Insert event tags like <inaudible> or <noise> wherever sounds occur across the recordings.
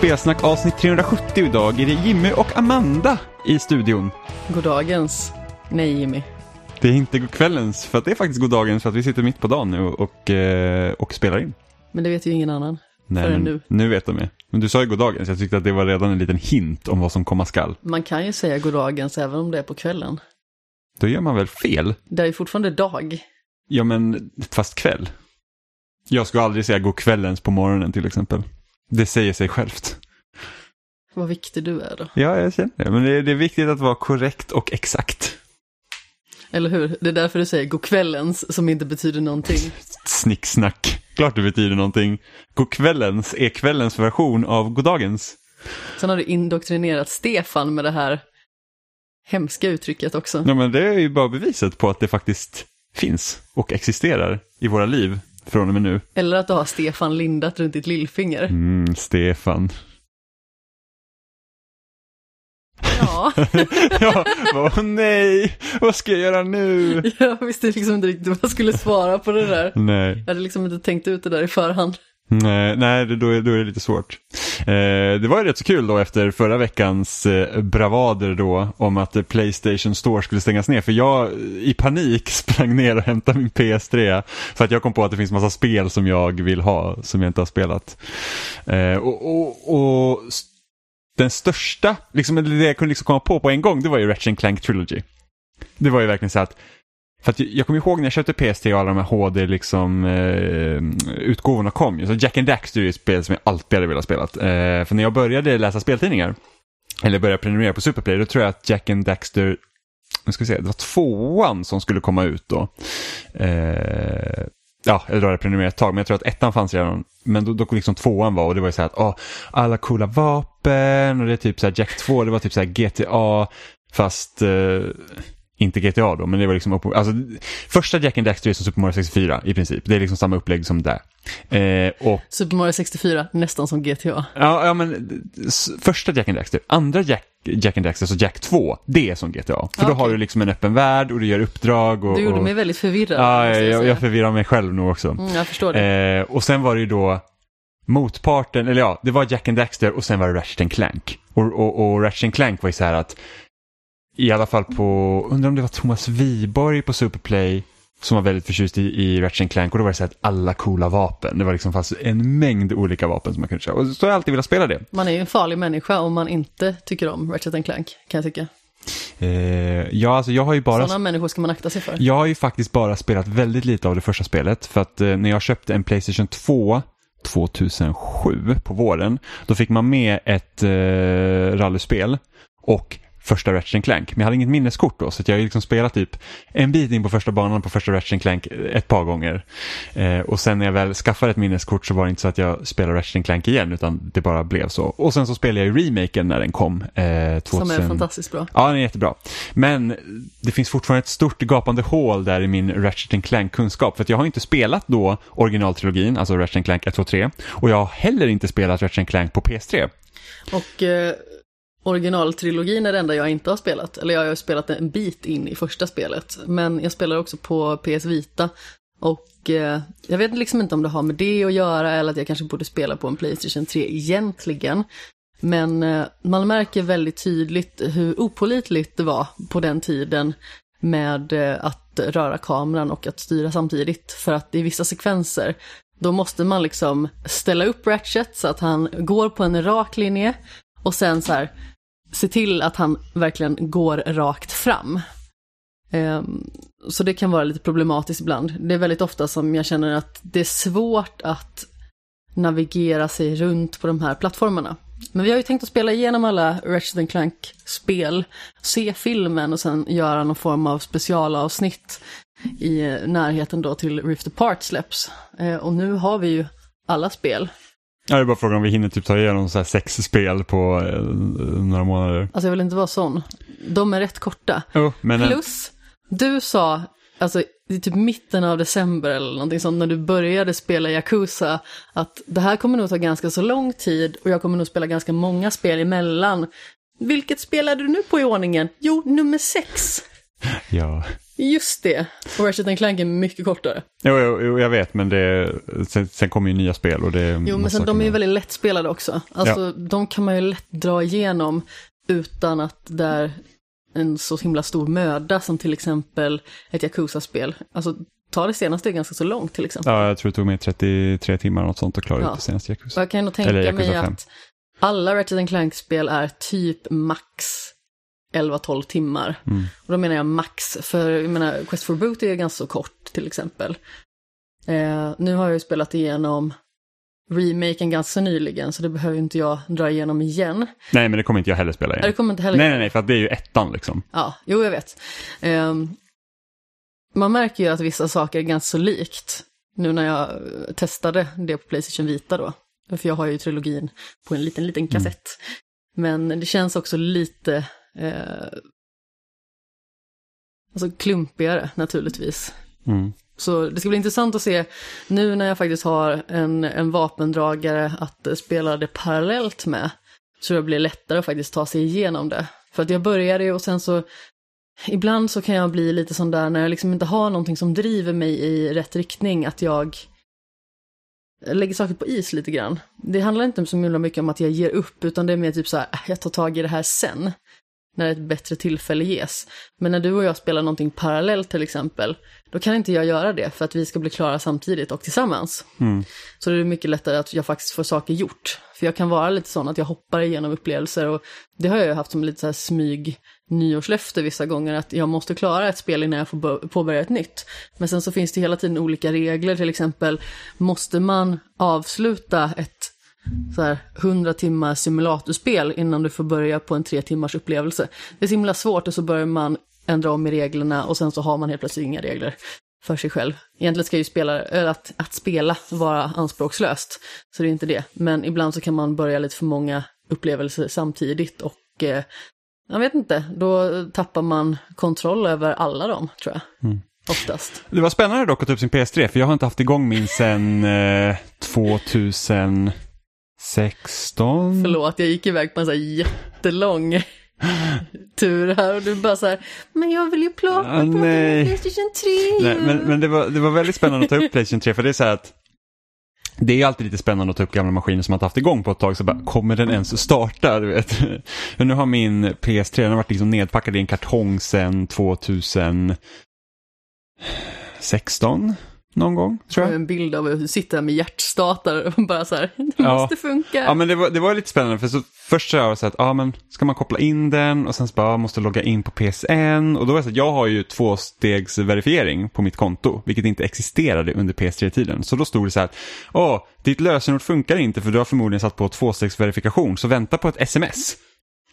Spelsnack avsnitt 370 idag är det Jimmy och Amanda i studion. Goddagens. Nej Jimmy. Det är inte kvällens, för att det är faktiskt goddagens för att vi sitter mitt på dagen nu och, eh, och spelar in. Men det vet ju ingen annan. Nej, Förrän nu. nu vet de ju. Men du sa ju goddagens, jag tyckte att det var redan en liten hint om vad som komma skall. Man kan ju säga goddagens även om det är på kvällen. Då gör man väl fel? Det är ju fortfarande dag. Ja, men fast kväll. Jag skulle aldrig säga god kvällens på morgonen till exempel. Det säger sig självt. Vad viktig du är då. Ja, jag känner det. Men det är, det är viktigt att vara korrekt och exakt. Eller hur? Det är därför du säger godkvällens som inte betyder någonting. Snicksnack. Klart det betyder någonting. God kvällens är kvällens version av goddagens. Sen har du indoktrinerat Stefan med det här hemska uttrycket också. Ja, men det är ju bara beviset på att det faktiskt finns och existerar i våra liv från och med nu. Eller att du har Stefan lindat runt ditt lillfinger. Mm, Stefan. Ja, <laughs> ja, åh nej, vad ska jag göra nu? jag visste liksom inte riktigt vad jag skulle svara på det där. Nej, Jag hade liksom inte tänkt ut det där i förhand. Eh, nej, nej då, är, då är det lite svårt. Eh, det var ju rätt så kul då efter förra veckans eh, bravader då om att eh, Playstation Store skulle stängas ner. För jag eh, i panik <laughs> sprang ner och hämtade min PS3 för att jag kom på att det finns massa spel som jag vill ha som jag inte har spelat. Eh, och, och, och den största, liksom det jag kunde liksom komma på på en gång, det var ju Ratchet Clank Trilogy. Det var ju verkligen så att för att jag kommer ihåg när jag köpte PS3 och alla de här HD liksom, eh, utgåvorna kom. Så Jack and Daxter är ju ett spel som jag alltid hade velat spela. Eh, för när jag började läsa speltidningar, eller började prenumerera på Superplay, då tror jag att Jack and Daxter, nu ska vi se, det var tvåan som skulle komma ut då. Eh, ja, eller då hade jag prenumererat ett tag, men jag tror att ettan fanns redan. Men då, då liksom tvåan var och det var ju så här att, åh, alla coola vapen och det är typ så här Jack 2, det var typ så här GTA, fast eh, inte GTA då, men det var liksom, upp, alltså, första Jack and Daxter är som Super Mario 64 i princip. Det är liksom samma upplägg som där. Eh, och Super Mario 64, nästan som GTA. Ja, ja men första Jack and Daxter, andra Jack, Jack and Daxter, så Jack 2, det är som GTA. För då Okej. har du liksom en öppen värld och du gör uppdrag. Och, Du gjorde och... mig väldigt förvirrad. Ja, jag, jag, förvirrar mig själv nog också. Mm, jag förstår det. Eh, och sen var det ju då motparten, eller ja, det var Jack and Daxter och sen var det Ratchet and Clank. Och, och, och Ratchet and Clank var ju så här att, i alla fall på, undrar om det var Thomas Wiborg på Superplay som var väldigt förtjust i, i Ratchet Clank och då var det så att alla coola vapen, det var liksom fast en mängd olika vapen som man kunde köra. Och så har jag alltid velat spela det. Man är ju en farlig människa om man inte tycker om Ratchet Clank, kan jag tycka. Eh, ja, alltså jag har ju bara... Sådana människor ska man akta sig för. Jag har ju faktiskt bara spelat väldigt lite av det första spelet. För att eh, när jag köpte en Playstation 2 2007 på våren, då fick man med ett eh, rallyspel och första Ratchet Clank. Men jag hade inget minneskort då, så jag har liksom spelat typ en bit in på första banan på första Ratchet Clank ett par gånger. Eh, och sen när jag väl skaffade ett minneskort så var det inte så att jag spelade Ratchet Clank igen, utan det bara blev så. Och sen så spelade jag ju remaken när den kom. Eh, 2000... Som är fantastiskt bra. Ja, den är jättebra. Men det finns fortfarande ett stort gapande hål där i min Ratchet Clank-kunskap. För att jag har inte spelat då originaltrilogin, alltså Ratchet Clank 1, 2, 3. Och jag har heller inte spelat Ratchet Clank på PS3. Och eh, originaltrilogin är det enda jag inte har spelat. Eller jag har ju spelat en bit in i första spelet. Men jag spelar också på PS Vita. Och eh, jag vet liksom inte om det har med det att göra eller att jag kanske borde spela på en Playstation 3 egentligen. Men eh, man märker väldigt tydligt hur opolitligt det var på den tiden med eh, att röra kameran och att styra samtidigt. För att i vissa sekvenser, då måste man liksom ställa upp Ratchet så att han går på en rak linje och sen så här se till att han verkligen går rakt fram. Ehm, så det kan vara lite problematiskt ibland. Det är väldigt ofta som jag känner att det är svårt att navigera sig runt på de här plattformarna. Men vi har ju tänkt att spela igenom alla Ratchet Clank-spel, se filmen och sen göra någon form av specialavsnitt i närheten då till Rift Apart släpps. Ehm, och nu har vi ju alla spel. Ja, det är bara frågan om vi hinner typ ta igenom så här sex spel på eh, några månader. Alltså jag vill inte vara sån. De är rätt korta. Oh, men en, Plus, du sa, alltså i typ mitten av december eller någonting sånt, när du började spela Yakuza, att det här kommer nog ta ganska så lång tid och jag kommer nog spela ganska många spel emellan. Vilket spelade du nu på i ordningen? Jo, nummer sex. ja. Just det, och Ratchet Clank är mycket kortare. Jo, jo, jo jag vet, men det, sen, sen kommer ju nya spel och det Jo, men sen de är ju väldigt lättspelade också. Alltså, ja. de kan man ju lätt dra igenom utan att det är en så himla stor möda som till exempel ett Yakuza-spel. Alltså, ta det senaste ganska så långt till exempel. Ja, jag tror det tog mig 33 timmar något sånt att klara ja. ut det senaste Yakuza. Jag kan nog tänka mig 5. att alla Ratchet Clank-spel är typ max 11-12 timmar. Mm. Och då menar jag max, för jag menar Quest for Boot är ganska så kort till exempel. Eh, nu har jag ju spelat igenom remaken ganska nyligen så det behöver inte jag dra igenom igen. Nej men det kommer inte jag heller spela igen. Det kommer inte heller nej, nej, nej, för att det är ju ettan liksom. Ja, jo jag vet. Eh, man märker ju att vissa saker är ganska så likt. Nu när jag testade det på Playstation Vita då. För jag har ju trilogin på en liten, liten kassett. Mm. Men det känns också lite eh, alltså klumpigare naturligtvis. Mm. Så det ska bli intressant att se nu när jag faktiskt har en, en vapendragare att spela det parallellt med. Så det blir lättare att faktiskt ta sig igenom det. För att jag började och sen så Ibland så kan jag bli lite sån där när jag liksom inte har någonting som driver mig i rätt riktning, att jag lägger saker på is lite grann. Det handlar inte så mycket om att jag ger upp, utan det är mer typ så här, äh, jag tar tag i det här sen när ett bättre tillfälle ges. Men när du och jag spelar någonting parallellt till exempel, då kan inte jag göra det för att vi ska bli klara samtidigt och tillsammans. Mm. Så det är mycket lättare att jag faktiskt får saker gjort. För jag kan vara lite sån att jag hoppar igenom upplevelser och det har jag ju haft som lite så här smyg nyårslöfte vissa gånger att jag måste klara ett spel innan jag får påbörja ett nytt. Men sen så finns det hela tiden olika regler, till exempel måste man avsluta ett så här 100 timmar simulatorspel innan du får börja på en tre timmars upplevelse. Det är så himla svårt och så börjar man ändra om i reglerna och sen så har man helt plötsligt inga regler för sig själv. Egentligen ska ju spela, att, att spela vara anspråkslöst, så det är inte det. Men ibland så kan man börja lite för många upplevelser samtidigt och eh, jag vet inte, då tappar man kontroll över alla dem tror jag. Mm. Oftast. Det var spännande dock att ta upp sin PS3 för jag har inte haft igång min sedan eh, 2000 16. Förlåt, jag gick iväg på en sån här jättelång tur här och du bara så här, men jag vill ju plocka ah, på Playstation 3. Nej, men men det, var, det var väldigt spännande att ta upp Playstation 3 för det är så här att det är alltid lite spännande att ta upp gamla maskiner som man inte haft igång på ett tag, så bara, kommer den ens starta? Du vet? nu har min PS3, den har varit liksom nedpackad i en kartong sedan 2016 någon gång, tror jag. En bild av hur du sitter där med hjärtstartare och <laughs> bara så här, det ja. måste funka. Ja, men det var, det var lite spännande för så, först så jag så att, ja men ska man koppla in den och sen så bara, måste logga in på PSN och då var det så att jag har ju tvåstegsverifiering på mitt konto, vilket inte existerade under PS3-tiden. Så då stod det så här, åh, ditt lösenord funkar inte för du har förmodligen satt på tvåstegsverifikation, så vänta på ett sms.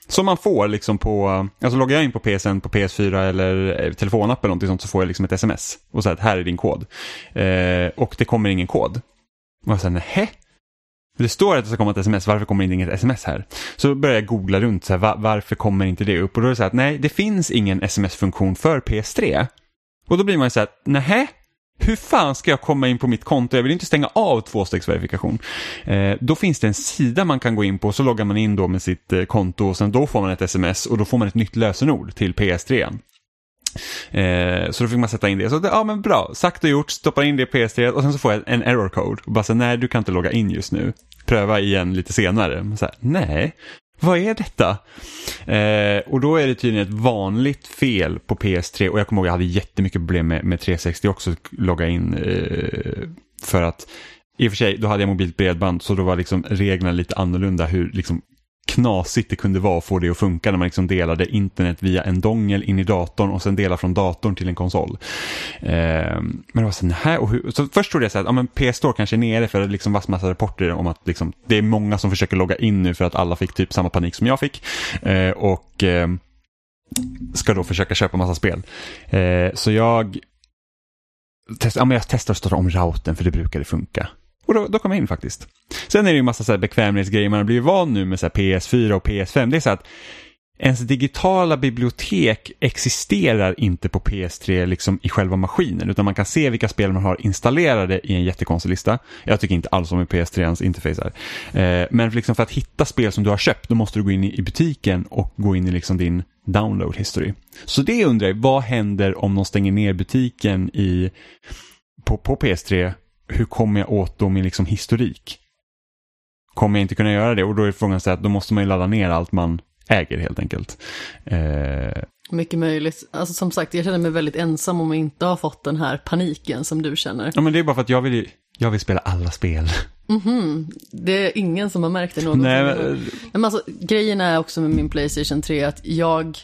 Som man får liksom på, alltså loggar jag in på PSN på PS4 eller eh, telefonapp eller någonting sånt så får jag liksom ett sms och säger att här är din kod. Eh, och det kommer ingen kod. Och jag säger nähä? Det står att det ska komma ett sms, varför kommer det inget sms här? Så börjar jag googla runt, så här, va, varför kommer inte det upp? Och då är det så här att nej, det finns ingen sms-funktion för PS3. Och då blir man ju så här, nähä? Hur fan ska jag komma in på mitt konto? Jag vill inte stänga av tvåstegsverifikation. Eh, då finns det en sida man kan gå in på, så loggar man in då med sitt eh, konto och sen då får man ett sms och då får man ett nytt lösenord till PS3. Eh, så då fick man sätta in det. Så ja men bra, sagt och gjort, stoppar in det i PS3 och sen så får jag en error code. Och bara så nej du kan inte logga in just nu. Pröva igen lite senare. Så här, nej, vad är detta? Eh, och då är det tydligen ett vanligt fel på PS3 och jag kommer ihåg att jag hade jättemycket problem med, med 360 också, att logga in. Eh, för att i och för sig, då hade jag mobilt bredband så då var liksom reglerna lite annorlunda hur liksom knasigt det kunde vara att få det att funka när man liksom delade internet via en dongel in i datorn och sen dela från datorn till en konsol. Eh, men det var så här, och hur, så först trodde jag så att ja, men PS-store kanske är nere för det liksom var massa rapporter om att liksom, det är många som försöker logga in nu för att alla fick typ samma panik som jag fick. Eh, och eh, ska då försöka köpa massa spel. Eh, så jag, test, ja, men jag testar att starta om routern för det brukade funka. Och då, då kom jag in faktiskt. Sen är det ju en massa så här bekvämlighetsgrejer man har blivit van nu med så PS4 och PS5. Det är så att ens digitala bibliotek existerar inte på PS3 liksom i själva maskinen utan man kan se vilka spel man har installerade i en jättekonstig lista. Jag tycker inte alls om PS3ans interface här. Eh, men liksom för att hitta spel som du har köpt då måste du gå in i butiken och gå in i liksom din download history. Så det undrar jag, vad händer om de stänger ner butiken i, på, på PS3? Hur kommer jag åt då min liksom historik? Kommer jag inte kunna göra det? Och då är frågan så att då måste man ju ladda ner allt man äger helt enkelt. Eh, Mycket möjligt. Alltså som sagt, jag känner mig väldigt ensam om jag inte har fått den här paniken som du känner. ja men det är bara för att jag vill, jag vill spela alla spel. Mhm, Det är ingen som har märkt det någonting. Nej, men... men, Men alltså, grejen är också med min Playstation 3 att jag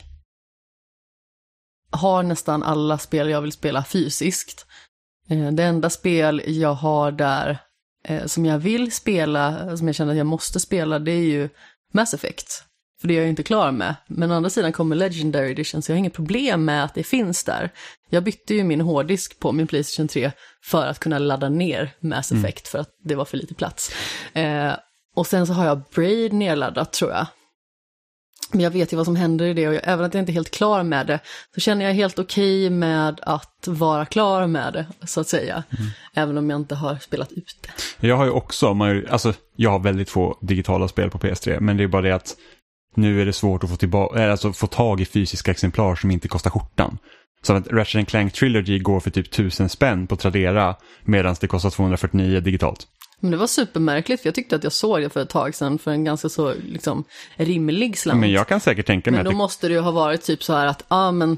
har nästan alla spel jag vill spela fysiskt. Eh, Det enda spel jag har där eh, som jag vill spela, som jag känner att jag måste spela, det är ju Mass Effect. För det är jag inte klar med. Men å andra sidan kommer Legendary Edition, så jag har inget problem med att det finns där. Jag bytte ju min hårddisk på min Playstation 3 för att kunna ladda ner Mass Effect, för att det var för lite plats. Eh, och sen så har jag Braid nedladdat tror jag. Men jag vet ju vad som händer i det och jag, även att jag inte är helt klar med det så känner jag helt okej med att vara klar med det, så att säga. Även om jag inte har spelat ut det. Jag har ju också, alltså jag har väldigt få digitala spel på PS3, men det är bara det att nu är det svårt att få, tillba- äh, alltså, få tag i fysiska exemplar som inte kostar skjortan. Så att Ratchet Clank Trilogy går för typ 1000 spänn på Tradera medan det kostar 249 digitalt. Men det var supermärkligt för jag tyckte att jag såg det för ett tag sedan för en ganska så liksom rimlig slant. Men jag kan säkert tänka mig Men att då det måste det ju ha varit typ så här att, ja ah, men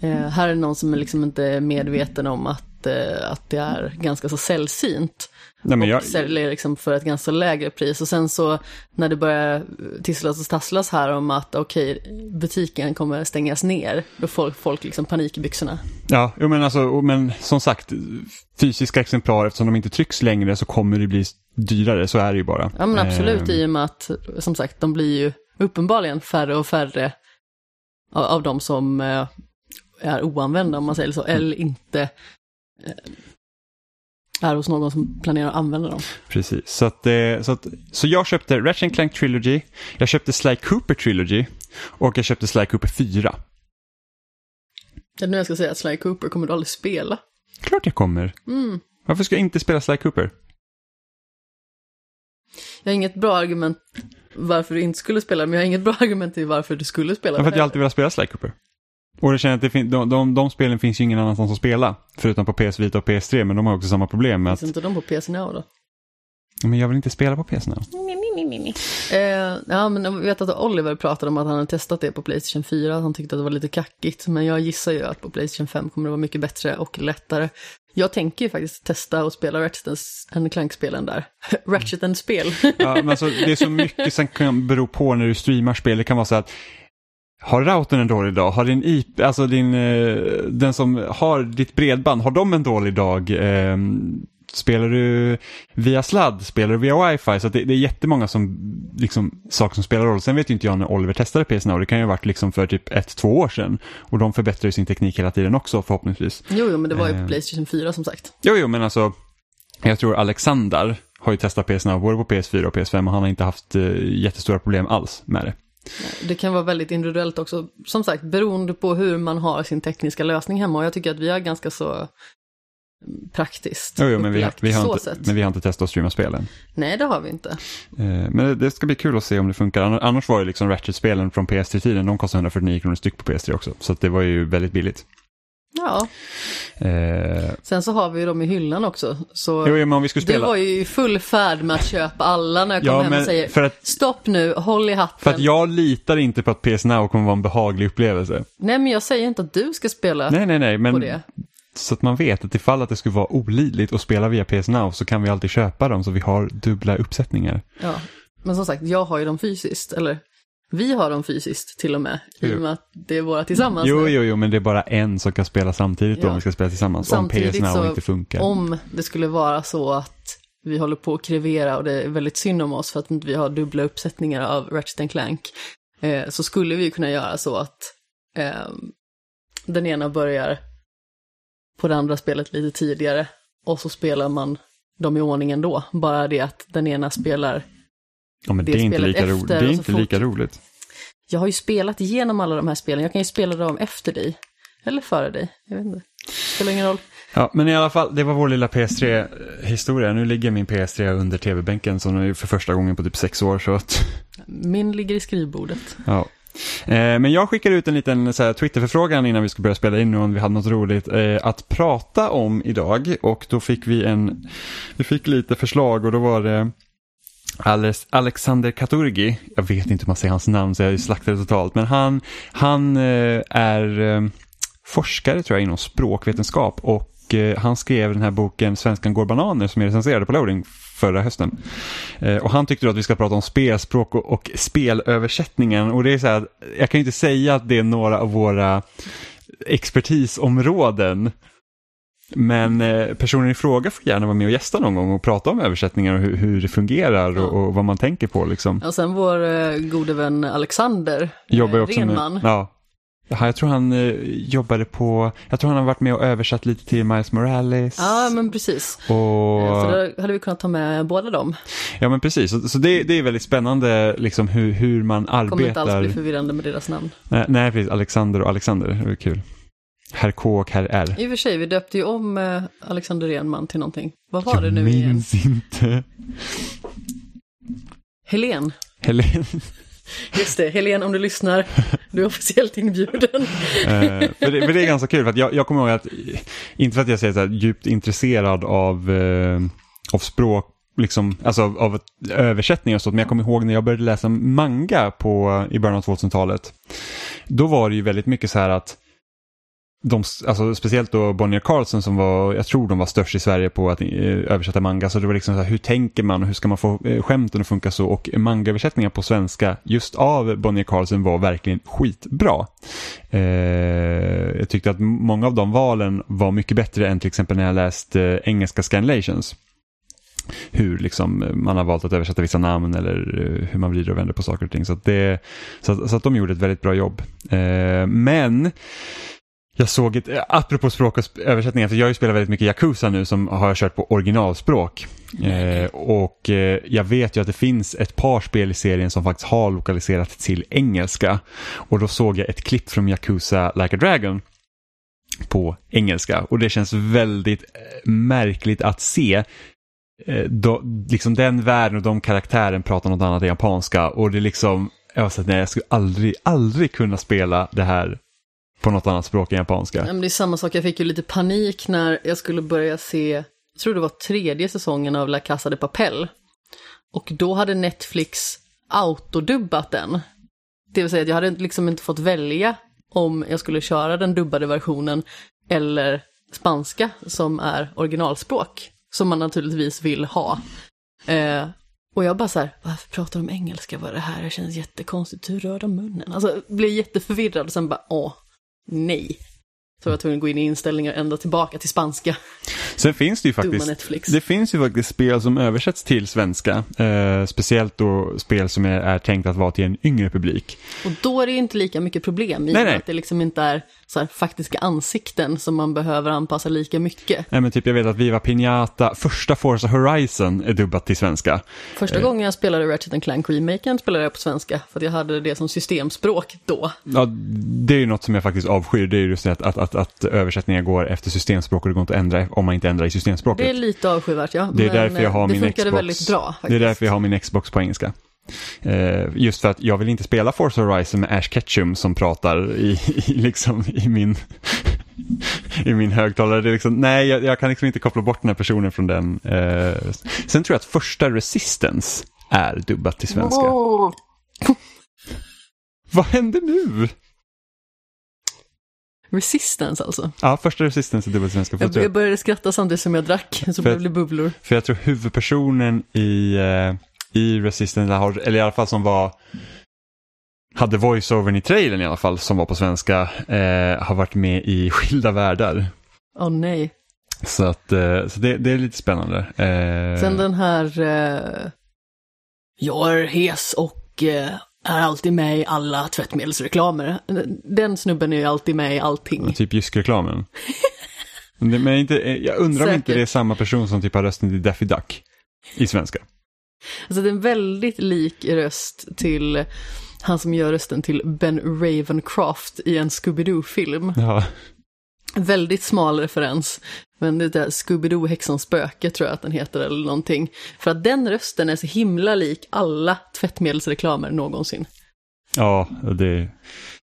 eh, här är någon som är liksom inte är medveten om att, eh, att det är ganska så sällsynt. Nej, men jag, och säljer liksom för ett ganska lägre pris. Och sen så när det börjar tisslas och tasslas här om att okej, butiken kommer stängas ner, då får folk, liksom panik i byxorna. ja, men, alltså, men som sagt, fysiska exemplar eftersom de inte trycks längre så kommer det bli dyrare, så är det ju bara. Ja men absolut, Eh, i och med att som sagt, de blir ju uppenbarligen färre och färre av, av de som eh, är oanvända om man säger så, eller inte är hos någon som planerar att använda dem. Precis, så, att, eh, så, att, så jag köpte Ratchet Clank Trilogy, jag köpte Sly Cooper Trilogy och jag köpte Sly Cooper 4. Det är nu jag ska säga att Sly Cooper kommer du aldrig spela. Klart jag kommer. Mm. Varför ska jag inte spela Sly Cooper? Jag har inget bra argument varför du inte skulle spela, men jag har inget bra argument till varför du skulle spela. För att jag alltid velat spela Sly Cooper. Och jag känner att det fin- de, de, de spelen finns ju ingen annanstans att spela. Förutom på PS Vita och PS3, men de har också samma problem med Finns att inte de på PC Now då? men jag vill inte spela på PS Now. Eh, ja, men jag vet att Oliver pratade om att han hade testat det på Playstation 4, att han tyckte att det var lite kackigt, men jag gissar ju att på Playstation 5 kommer det vara mycket bättre och lättare. Jag tänker ju faktiskt testa och spela Ratchet and Clank-spelen där. <laughs> Ratchet and spel. Ja, men alltså, det är så mycket som kan bero på när du streamar spel. Det kan vara så att har routern en dålig dag? Har din IP, alltså din, eh, den som har ditt bredband, har de en dålig dag? Eh, spelar du via sladd? Spelar du via wifi? Så det, det är jättemånga som, liksom, saker som spelar roll. Sen vet ju inte jag när Oliver testade PS Now, det kan ju ha varit liksom för typ ett, två år sedan. Och de förbättrar ju sin teknik hela tiden också förhoppningsvis. jo, jo, men det var ju Eh. på Playstation 4 som sagt. Jo, jo, men alltså, jag tror Alexander har ju testat PS Now både på PS4 och PS5 och han har inte haft eh, jättestora problem alls med det. Det kan vara väldigt individuellt också, som sagt, beroende på hur man har sin tekniska lösning hemma. Och jag tycker att vi har ganska så mm, praktiskt Jo, jo men, vi har, vi har inte, men vi har inte testat att streama spelen. Nej, det har vi inte. Eh, men det, det ska bli kul att se om det funkar. Ann- Annars var ju liksom Ratchet-spelen från PS3-tiden, de kostade 149 kronor styck på PS3 också. Så det var ju väldigt billigt. Ja, Eh, sen så har vi ju dem i hyllan också. Så jo, men om vi skulle det spela... var ju i full färd med att köpa alla när jag kom ja, hem och säger för att, stopp nu, håll i hatten. för att jag litar inte på att PS Now kommer vara en behaglig upplevelse. Nej, men jag säger inte att du ska spela Nej, nej, nej, på men det. så att man vet att ifall att det skulle vara olidligt att spela via PS Now så kan vi alltid köpa dem så vi har dubbla uppsättningar. Ja. Men som sagt, jag har ju dem fysiskt, eller vi har dem fysiskt till och med, i och med att det är våra tillsammans Jo, jo, jo, men det är bara en som kan spela samtidigt då Ja. om vi ska spela tillsammans. Samtidigt om PS Now så- inte funkar. Om det skulle vara så att vi håller på att krevera och det är väldigt synd om oss för att inte vi har dubbla uppsättningar av Ratchet Clank, eh, så skulle vi kunna göra så att eh, den ena börjar på det andra spelet lite tidigare och så spelar man dem i ordningen då. Bara det att den ena spelar ja, men det det är inte lika, ro- det är och så inte lika roligt. Jag har ju spelat igenom alla de här spelen, jag kan ju spela dem efter dig. Eller före dig, jag vet inte. Spelar ingen roll. Ja, men i alla fall, det var vår lilla PS3-historia. Nu ligger min PS3 under tv-bänken som är för första gången på typ sex år. Så att, Min ligger i skrivbordet. ja. Eh, men jag skickade ut en liten så här, Twitter-förfrågan innan vi skulle börja spela in om vi hade något roligt eh, att prata om idag. Och då fick vi en, vi fick lite förslag och då var det Alexander Katurgi, jag vet inte hur man säger hans namn så jag slaktade totalt, men han, han eh, är eh, forskare tror jag inom språkvetenskap och eh, han skrev den här boken Svenskan går bananer som är recenserade på Loading förra hösten. Och han tyckte då att vi ska prata om spelspråk och, och spelöversättningen och det är så här, jag kan ju inte säga att det är några av våra expertisområden. Men eh, personen i fråga får gärna vara med och gästa någon gång och prata om översättningar och hur, hur det fungerar och, och, vad man tänker på. Liksom. Och sen vår eh, gode vän Alexander Jobbar eh, också Renman. med, ja. Ja, jag tror han eh, jobbade på, jag tror han har varit med och översatt lite till Miles Morales. Ja, men precis. Och, Så då hade vi kunnat ta med båda dem. ja men precis, så, så det, det är väldigt spännande liksom hur, hur man Kommer inte alls arbetar. bli förvirrande med deras namn. Nej, nej, precis, Alexander och Alexander, det är kul. Herr K och herr R. I och för sig, vi döpte ju om eh, Alexander Renman till någonting. Vad var jag det nu igen? minns inte. Helen. Helen. Just det, Helen om du lyssnar. Du är officiellt inbjuden. Eh, för, det, för det är ganska kul, för jag, jag kommer ihåg att, inte för att jag säger så här, djupt intresserad av, eh, av språk, liksom, alltså av, av översättningar och sånt, men jag kommer ihåg när jag började läsa manga på, i början av 2000-talet. Då var det ju väldigt mycket så här att de, alltså speciellt då Bonnier Carlsen som var, jag tror de var störst i Sverige på att eh, översätta manga. Så det var liksom så här, hur tänker man och hur ska man få eh, skämten att funka så? Och mangaöversättningar på svenska just av Bonnier Carlsen var verkligen skitbra. Eh, jag tyckte att många av de valen var mycket bättre än till exempel när jag läst eh, engelska scanlations. Hur liksom eh, man har valt att översätta vissa namn eller hur man vrider och vänder på saker och ting. Så att, det, så att, så att de gjorde ett väldigt bra jobb. Eh, men jag såg ett, eh, apropå språk och översättningar, för jag har ju spelat väldigt mycket Yakuza nu som har jag kört på originalspråk. Eh, och eh, jag vet ju att det finns ett par spel i serien som faktiskt har lokaliserat till engelska. Och då såg jag ett klipp från Yakuza Like a Dragon på engelska. Och det känns väldigt eh, märkligt att se eh, då, liksom den världen och de karaktären pratar något annat än japanska. Och det är liksom, jag var så att nej, jag skulle aldrig, aldrig kunna spela det här på något annat språk än japanska. Men det är samma sak, jag fick ju lite panik när jag skulle börja se, jag tror det var tredje säsongen av La Casa de Papel. Och då hade Netflix autodubbat den. Det vill säga att jag hade liksom inte fått välja om jag skulle köra den dubbade versionen eller spanska som är originalspråk. Som man naturligtvis vill ha. Eh, och jag bara så här, varför pratar de engelska? Vad är det här? Det känns jättekonstigt. Hur rör de munnen? Alltså, blev jätteförvirrad och sen bara, åh, nej. Så jag var tvungen att gå in i inställningar ända tillbaka till spanska. Sen finns det ju faktiskt, det finns ju faktiskt spel som översätts till svenska. Eh, speciellt då spel som är, är tänkt att vara till en yngre publik. Och då är det ju inte lika mycket problem i Nej, nej. att det liksom inte är så här faktiska ansikten som man behöver anpassa lika mycket. Nej, men typ jag vet att Viva Piñata, första Forza Horizon är dubbat till svenska. Första Eh. gången jag spelade Ratchet Clank remaken spelade jag på svenska, för att jag hade det som systemspråk då. Ja, det är ju något som jag faktiskt avskyr, det är just det att, att, att, att översättningar går efter systemspråk och det går inte att ändra om man inte ändrar i systemspråket. Det är lite avskyvärt, ja. Det är därför jag eh, har min Xbox. väldigt bra. Faktiskt. Det är därför jag har min Xbox på engelska. Eh, just för att jag vill inte spela Forza Horizon med Ash Ketchum som pratar i, <laughs> i, liksom, i min <laughs> i min högtalare. Det är liksom, nej, jag, jag kan liksom inte koppla bort den här personen från den. Eh, sen tror jag att första Resistance är dubbat till svenska. Åh, Vad händer nu? Resistance alltså. Ja, första Resistance är dubbat till svenska. För jag, Jag, började skratta samtidigt som jag drack, så blev det bubblor. för jag tror huvudpersonen i, eh, i Resistance, eller i alla fall som var hade voiceovern i trailern i alla fall, som var på svenska, eh, har varit med i Skilda Världar. Åh nej. Så, att, eh, så det, det är lite spännande. Eh, Sen den här... Eh, jag är hes och eh, är alltid med i alla tvättmedelsreklamer. Den snubben är ju alltid med i allting. Typ Jysk-reklamen. <laughs> Men inte, eh, jag undrar om inte Säkert. det är samma person som typ har rösten till Daffy Duck i svenska. Alltså det är en väldigt lik röst till han som gör rösten till Ben Ravencroft i en Scooby-Doo-film. Väldigt smal referens. Men det där Scooby-Doo häxans spöke tror jag att den heter eller någonting. För att den rösten är så himla lik alla tvättmedelsreklamer någonsin. Ja, det,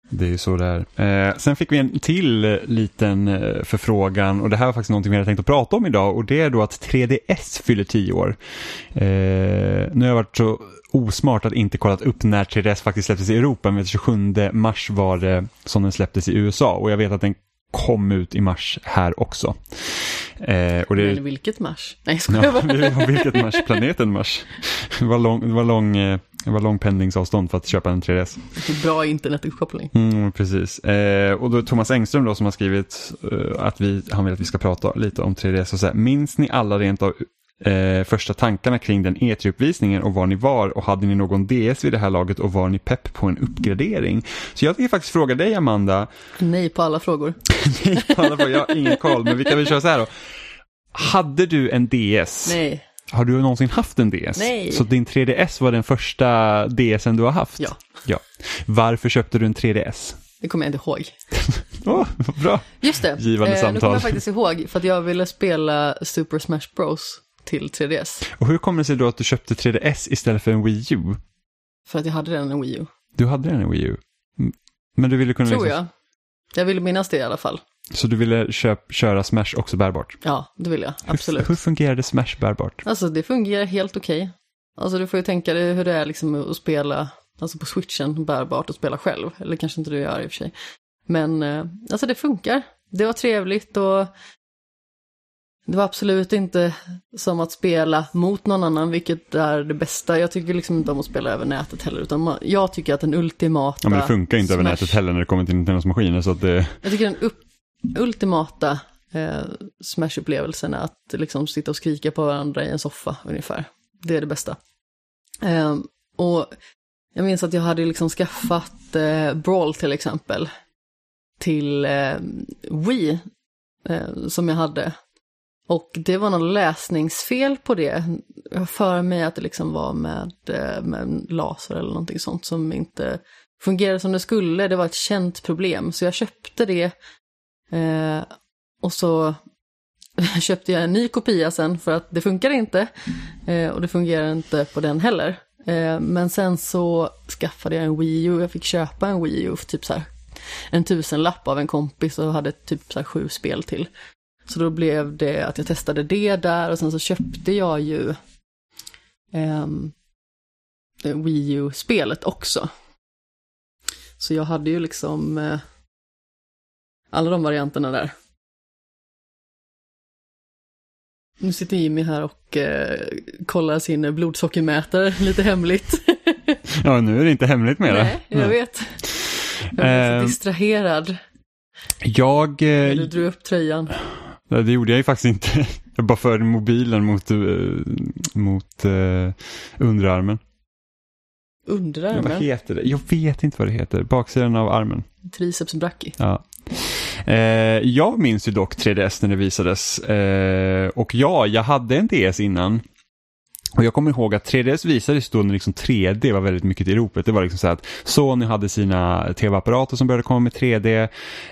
det är ju så det är. Eh, sen fick vi en till eh, liten eh, förfrågan och det här var faktiskt någonting vi hade tänkt att prata om idag och det är då att 3DS fyller 10 år. Eh, nu har jag varit så osmart att inte kollat upp när 3DS faktiskt släpptes i Europa men 27 mars var det som den släpptes i USA och jag vet att den kom ut i mars här också. Eh, och det... Men vilket mars? Nej, jag ja, vilket mars? Planeten Mars. Det var lång, det var lång, eh, det var lång pendlingsavstånd för att köpa en 3DS. Bra internetuppkoppling. Mm, precis. Eh, och då Thomas Engström då som har skrivit eh, att vi, han vill att vi ska prata lite om 3DS och så här, minns ni alla rent av eh, första tankarna kring den E3-uppvisningen och var ni var och hade ni någon DS vid det här laget och var ni pepp på en uppgradering? Så jag vill faktiskt fråga dig Amanda. Nej på alla frågor. <laughs> Nej på alla frågor, jag har ingen koll men vi kan väl köra så här då. Hade du en DS? Nej. Har du någonsin haft en DS? Nej. Så din 3DS var den första DSen du har haft? Ja. ja. Varför köpte du en 3DS? Det kommer jag inte ihåg. <laughs> Oh, bra. Just det, Givande eh, samtal. det kommer jag faktiskt ihåg för att jag ville spela Super Smash Bros till 3DS. Och hur kommer det sig då att du köpte 3DS istället för en Wii U? För att jag hade redan en Wii U. Du hade redan en Wii U? Men du ville kunna... Tror liksom... jag. Jag ville minnas det i alla fall. Så du ville köp, köra Smash också bärbart? Ja, det vill jag. Absolut. Hur, hur fungerade Smash bärbart? Alltså det fungerar helt okej. Okay. Alltså du får ju tänka dig hur det är liksom att spela, alltså på switchen bärbart och spela själv. Eller kanske inte du gör i och för sig. Men eh, alltså det funkar. Det var trevligt och det var absolut inte som att spela mot någon annan, vilket är det bästa. Jag tycker liksom inte om att spela över nätet heller, utan man, jag tycker att den ultimata... Ja, men det funkar inte Smash... över nätet heller när det kommer till Nintendos maskiner, så att det... Jag tycker den upp, ultimata eh, Smash-upplevelsen är att liksom sitta och skrika på varandra i en soffa, ungefär. Det är det bästa. Eh, och jag minns att jag hade liksom skaffat eh, Brawl till exempel, till eh, Wii, eh, som jag hade och det var något läsningsfel på det. Jag har för mig att det liksom var med, eh, med laser eller någonting sånt som inte fungerade som det skulle. Det var ett känt problem, så jag köpte det. Eh, och så <laughs> köpte jag en ny kopia sen för att det funkar inte. Eh, och det fungerar inte på den heller. Eh, men sen så skaffade jag en Wii U. Jag fick köpa en Wii U för typ så här en tusenlapp av en kompis och hade typ så här sju spel till. Så då blev det att jag testade det där och sen så köpte jag ju eh, Wii U-spelet också. Så jag hade ju liksom eh, alla de varianterna där. Nu sitter Jimmy här och eh, kollar sin blodsockermätare <laughs> lite hemligt. <laughs> ja, nu är det inte hemligt mer. Nej, jag vet. Jag är så distraherad. Jag... Eh, du drog upp tröjan. Nej, det gjorde jag ju faktiskt inte. <laughs> Jag bara förde mobilen mot, uh, mot uh, underarmen. Underarmen? Ja, vad heter det? Jag vet inte vad det heter. Baksidan av armen. Triceps brachii. Ja. Eh, jag minns ju dock 3DS när det visades. Eh, och ja, jag hade en DS innan. Och jag kommer ihåg att 3DS visades då när liksom 3D var väldigt mycket i ropet. Det var liksom så att Sony hade sina tv-apparater som började komma med 3D.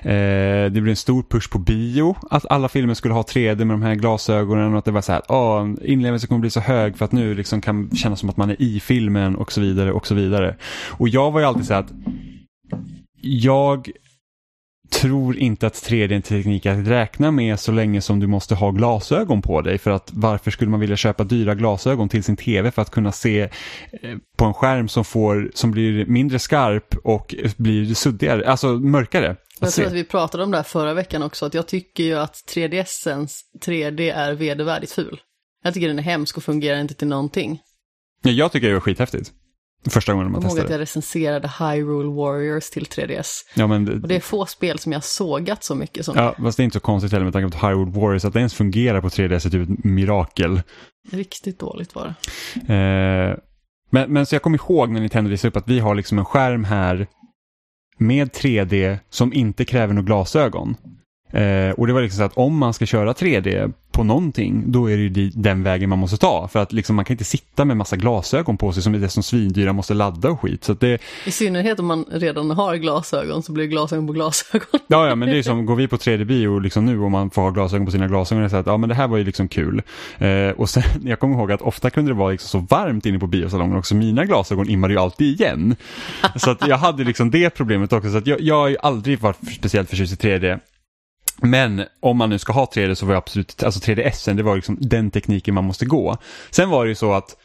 Eh, det blev en stor push på bio att alla filmer skulle ha 3D med de här glasögonen och att det var så här att oh, inlevelsen kommer bli så hög för att nu liksom kan kännas som att man är i filmen och så vidare och så vidare. Och jag var ju alltid så att jag tror inte att 3D är en teknik att räkna med så länge som du måste ha glasögon på dig. För att varför skulle man vilja köpa dyra glasögon till sin tv för att kunna se eh, på en skärm som, får, som blir mindre skarp och blir suddigare, alltså mörkare. Jag tror att vi pratade om det här förra veckan också, att jag tycker ju att 3DSens 3D är vedervärdigt ful. Jag tycker den är hemsk och fungerar inte till någonting. Ja, jag tycker det är skithäftigt. Första gången man testade. Jag ihåg att jag recenserade Hyrule Warriors till 3DS. Ja, men det... Och det är få spel som jag sågat så mycket som. Ja, fast det är inte så konstigt heller med tanke på Hyrule Warriors. Att det ens fungerar på 3DS är typ ett mirakel. Riktigt dåligt var det. Eh, men, men så jag kommer ihåg när Nintendo visade upp att vi har liksom en skärm här med 3D som inte kräver några glasögon. Eh, och det var liksom så att om man ska köra 3D på någonting, då är det ju den vägen man måste ta. För att liksom, man kan inte sitta med massa glasögon på sig som är det som svindyra måste ladda och skit. Så det... I synnerhet om man redan har glasögon så blir det glasögon på glasögon. Ja, ja men det är som, går vi på 3D-bio liksom nu och man får ha glasögon på sina glasögon, så att ja men det här var ju liksom kul. Eh, och sen, <laughs> jag kommer ihåg att ofta kunde det vara liksom så varmt inne på biosalongen också, mina glasögon immade ju alltid igen. så att jag hade liksom det problemet också, så att jag, jag har ju aldrig varit speciellt förtjust i 3D. Men om man nu ska ha 3D så var jag absolut, alltså 3DS, det var liksom den tekniken man måste gå. Sen var det ju så att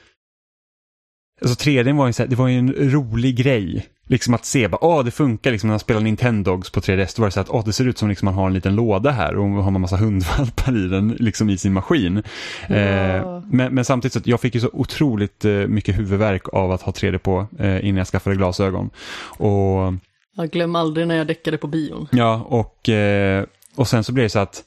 Alltså 3D var ju, så här, det var ju en rolig grej. Liksom att se, bara, åh det funkar liksom när man spelar Nintendogs på 3DS. Då var det så att, åh det ser ut som liksom man har en liten låda här och har man massa hundvalpar i den, liksom i sin maskin. Ja. Eh, men, men, samtidigt så, jag fick ju så otroligt eh, mycket huvudvärk av att ha 3D på eh, innan jag skaffade glasögon. Och... Jag glöm aldrig när jag däckade på bion. Ja, och eh, och sen så blir det så att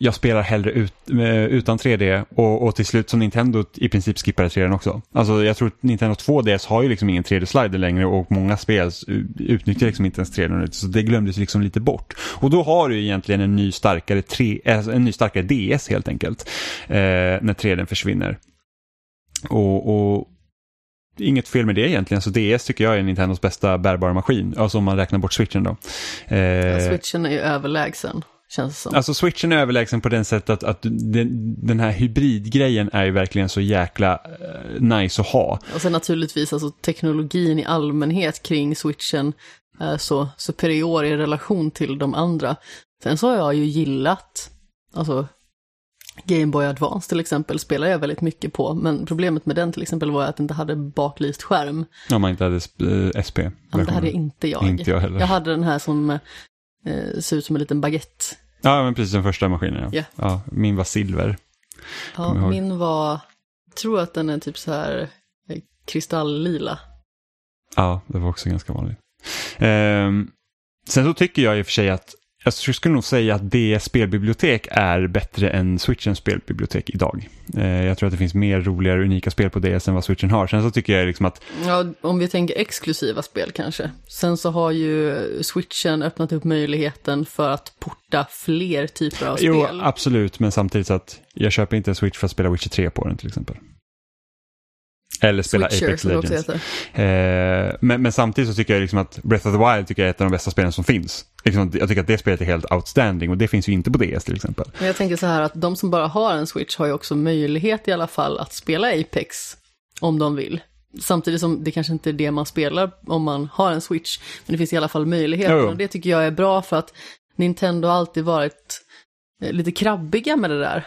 jag spelar hellre ut, eh, utan 3D och, och till slut som Nintendo i princip skippade 3D också. Alltså jag tror att Nintendo 2DS har ju liksom ingen 3D-slider längre och många spel utnyttjar liksom inte ens 3D så det glömdes liksom lite bort. Och då har du egentligen en ny starkare, 3, eh, en ny starkare DS helt enkelt eh, när 3D försvinner. Och, och inget fel med det egentligen, så DS tycker jag är Nintendos bästa bärbara maskin, alltså om man räknar bort switchen då. Eh, ja, switchen är ju överlägsen. Känns som. Alltså switchen är överlägsen på den sättet att, att den, den här hybridgrejen är ju verkligen så jäkla uh, nice att ha. Och sen naturligtvis alltså teknologin i allmänhet kring switchen är så superior i relation till de andra. Sen så har jag ju gillat, alltså Game Boy Advance till exempel spelar jag väldigt mycket på, men problemet med den till exempel var att den inte hade baklyst skärm. Om man inte hade SP. Ja, det hade inte jag. Inte jag heller. Jag hade den här som eh, ser ut som en liten baguette. Ja, men precis den första maskinen. Ja. Yeah. ja min var silver. Ja, min var, jag tror att den är typ så här eh, kristalllila. Ja, det var också ganska vanligt. Eh, sen så tycker jag i och för sig att jag skulle nog säga att det spelbibliotek är bättre än Switchens spelbibliotek idag. Eh, jag tror att det finns mer roligare unika spel på DS än vad Switchen har. Sen så tycker jag liksom att... Ja, om vi tänker exklusiva spel kanske. Sen så har ju Switchen öppnat upp möjligheten för att porta fler typer av spel. Jo, absolut, men samtidigt så att jag köper inte en Switch för att spela Witcher 3 på den till exempel. Eller spela Switcher, Apex Legends. Eh, men, men, samtidigt så tycker jag liksom att Breath of the Wild tycker jag är ett av de bästa spelen som finns. Liksom, jag tycker att det spelet är helt outstanding och det finns ju inte på DS till exempel. Men jag tänker så här att de som bara har en Switch har ju också möjlighet i alla fall att spela Apex om de vill. Samtidigt som det kanske inte är det man spelar om man har en Switch, men det finns i alla fall möjligheter. Och det tycker jag är bra för att Nintendo har alltid varit eh, lite krabbiga med det där.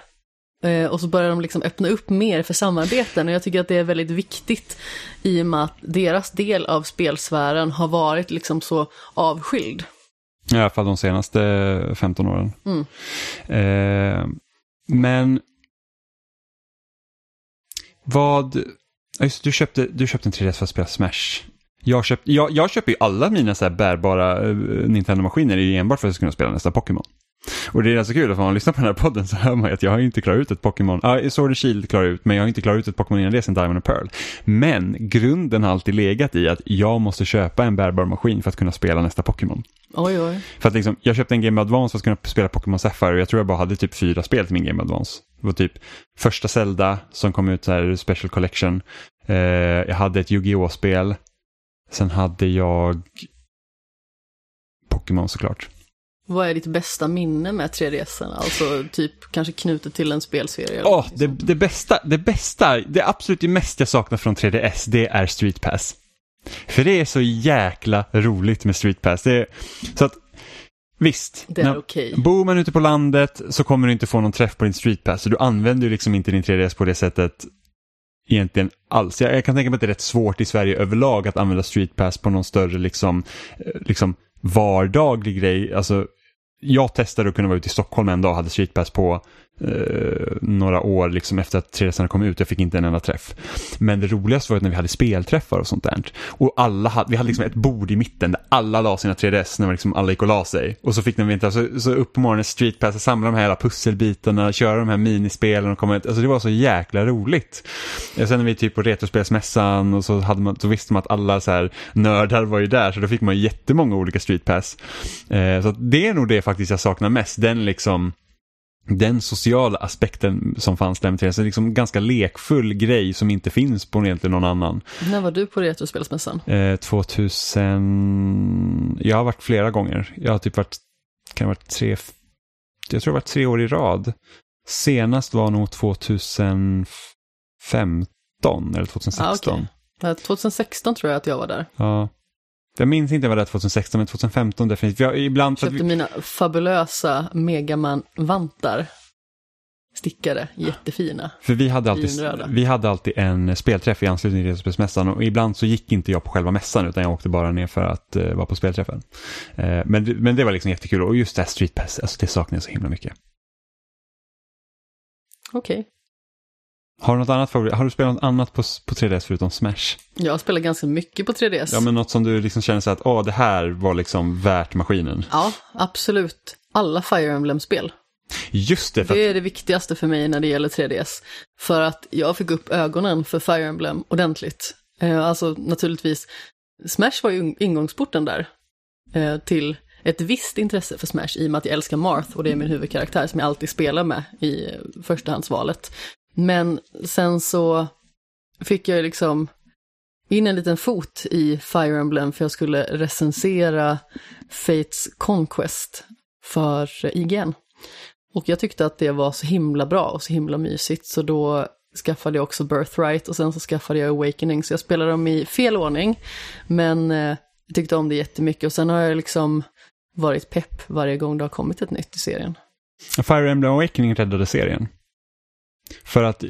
Eh, och så börjar de liksom öppna upp mer för samarbeten och jag tycker att det är väldigt viktigt i och med att deras del av spelsfären har varit liksom så avskild. I alla fall de senaste 15 åren. Mm. Eh, men vad... Just, du, köpte, du köpte en 3DS för att spela Smash. Jag, köpt, jag, jag köper ju alla mina så bärbara uh, Nintendo-maskiner enbart för att kunna spela nästa Pokémon. Och det är ganska kul, att om man lyssnar på den här podden så hör man ju att jag har inte klarat ut ett Pokémon. Ja, ah, Sword and Shield klarar ut, men jag har inte klarat ut ett Pokémon innan det sen Diamond and Pearl. Men grunden har alltid legat i att jag måste köpa en bärbar maskin för att kunna spela nästa Pokémon. Oj, oj. För att liksom, jag köpte en Game Advance för att kunna spela Pokémon Sapphire och jag tror jag bara hade typ fyra spel till min Game Advance. Det var typ första Zelda som kom ut så här Special Collection. Eh, jag hade ett Yu-Gi-Oh! spel. Sen hade jag Pokémon såklart. Vad är ditt bästa minne med 3DSen? Alltså typ kanske knutet till en spelserie? Oh, det, det, bästa, det bästa, det absolut mest jag saknar från 3DS, det är Street Pass. För det är så jäkla roligt med Street Pass. Det är, så att Visst, det är. Okay. bor man ute på landet så kommer du inte få någon träff på din Street Pass. Så du använder ju liksom inte din 3DS på det sättet egentligen alls. Jag, jag, kan tänka mig att det är rätt svårt i Sverige överlag att använda Street Pass på någon större liksom, eh, liksom vardaglig grej. Alltså, jag testade att kunna vara ute i Stockholm en dag och hade streetpass på eh, några år liksom efter att 3DS kom ut. Jag fick inte en enda träff. Men det roligaste var när vi hade spelträffar och sånt där. Och alla hade, vi hade liksom ett bord i mitten där alla la sina 3DS när liksom alla gick och la sig. Och så fick de inte, så, så upp på morgonen Street Pass, samla de här hela pusselbitarna, köra de här minispelen och komma ut. Alltså det var så jäkla roligt. Sen när vi typ på Retrospelsmässan och så, hade man, så visste man att alla så här nördar var ju där så då fick man jättemånga olika Street Pass. Eh, så det är nog det faktiskt jag saknar mest, den liksom den sociala aspekten som fanns där med 3DS, en liksom ganska lekfull grej som inte finns på egentligen någon annan. När var du på Retrospelsmässan? Eh, 2000, jag har varit flera gånger. Jag har typ varit, kan det varit tre, jag tror det varit tre år i rad. Senast var nog 2015 eller 2016. Ah, okay. 2016 tror jag att jag var där. Ja. Jag minns inte vad det var 2016, men 2015 definitivt. Jag ibland köpte vi... mina fabulösa Megaman-vantar. Stickade, jättefina. För vi hade, alltid, vi hade alltid en spelträff i anslutning till Retrospelsmässan och ibland så gick inte jag på själva mässan utan jag åkte bara ner för att uh, vara på spelträffen. Uh, men, men det var liksom jättekul och just det här Street Pass, alltså det saknar jag så himla mycket. Okej. Okay. Har du något annat favorit? Har du spelat något annat på, på 3DS förutom Smash? Jag har spelat ganska mycket på 3DS. Ja, men något som du liksom känner så att, åh, det här var liksom värt maskinen. Ja, absolut. Alla Fire Emblem-spel. Just det. För... Det är det viktigaste för mig när det gäller 3DS. För att jag fick upp ögonen för Fire Emblem ordentligt. Eh, alltså naturligtvis, Smash var ju ingångsporten där. Eh, till ett visst intresse för Smash i och med att jag älskar Marth och det är min huvudkaraktär som jag alltid spelar med i förstahandsvalet. Men sen så fick jag liksom in en liten fot i Fire Emblem för jag skulle recensera Fates Conquest för IGN. Och jag tyckte att det var så himla bra och så himla mysigt så då skaffade jag också Birthright och sen så skaffade jag Awakening så jag spelade dem i fel ordning. Men eh, jag tyckte om det jättemycket och sen har jag liksom varit pepp varje gång det har kommit ett nytt i serien. Fire Emblem Awakening räddade serien. För att, eh,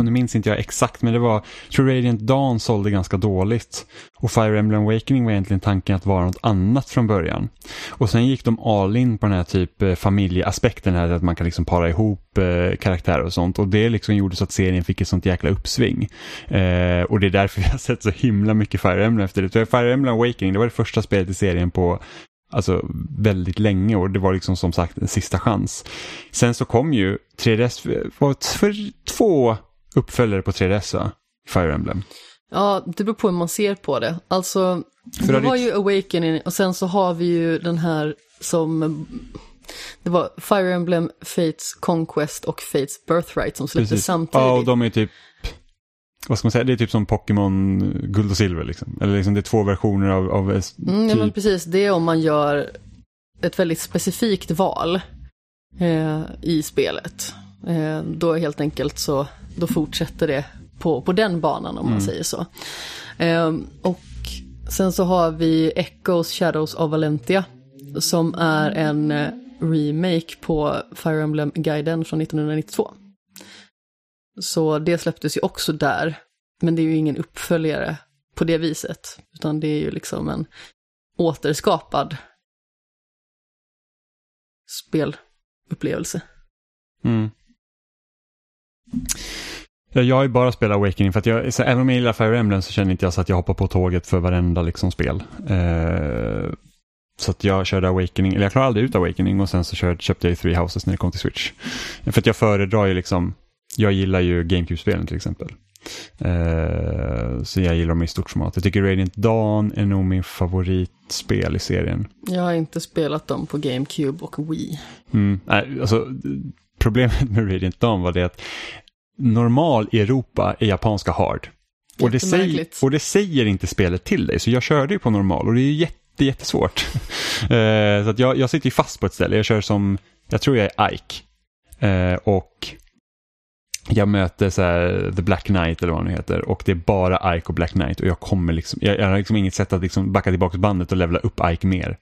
nu minns inte jag exakt, men det var, jag tror Radiant Dawn sålde ganska dåligt. Och Fire Emblem Awakening var egentligen tanken att vara något annat från början. Och sen gick de all in på den här typ eh, familjeaspekten, här, att man kan liksom para ihop eh, karaktärer och sånt. Och det liksom gjorde så att serien fick ett sånt jäkla uppsving. Eh, och det är därför <laughs> vi har sett så himla mycket Fire Emblem efter det. Fire Emblem Awakening, det var det första spelet i serien på alltså väldigt länge och det var liksom som sagt en sista chans. Sen så kom ju 3DS, var för två uppföljare på 3DS va? Fire Emblem. Ja, det beror på hur man ser på det. Alltså, för det var ju Awakening och sen så har vi ju den här som det var Fire Emblem, Fates Conquest och Fates Birthright som släpptes samtidigt. Ja, och de är typ vad ska man säga, det är typ som Pokémon guld och silver liksom. Eller liksom det är två versioner av... av mm, ja, men typ- precis, det är om man gör ett väldigt specifikt val eh, i spelet. Eh, då helt enkelt så, då fortsätter det på, på den banan om man mm. säger så. Eh, och sen så har vi Echoes Shadows of Valentia som är en eh, remake på Fire Emblem-guiden från 1992. Så det släpptes ju också där. Men det är ju ingen uppföljare på det viset. Utan det är ju liksom en återskapad spelupplevelse. Mm. Jag har ju bara spelat Awakening för att jag, så även om jag gillar Fire Emblem så känner inte jag så att jag hoppar på tåget för varenda liksom spel. Eh, så att jag körde Awakening, eller jag klarade aldrig ut Awakening och sen så körde, köpte jag Three Houses när det kom till Switch. För att jag föredrar ju liksom jag gillar ju GameCube-spelen till exempel. Uh, så jag gillar dem i stort format. Jag tycker Radiant Dawn är nog min favoritspel i serien. Jag har inte spelat dem på GameCube och Wii. Mm, alltså, problemet med Radiant Dawn var det att normal i Europa är japanska hard. Och det, säger, och det säger inte spelet till dig, så jag körde ju på normal och det är jätte, jättesvårt. uh, <laughs> så att jag, jag sitter ju fast på ett ställe, jag kör som, jag tror jag är Ike. Uh, och jag möter så här, The Black Knight eller vad det heter och det är bara Ike och Black Knight och jag kommer liksom, jag, jag har liksom inget sätt att liksom backa tillbaka bandet och levla upp Ike mer.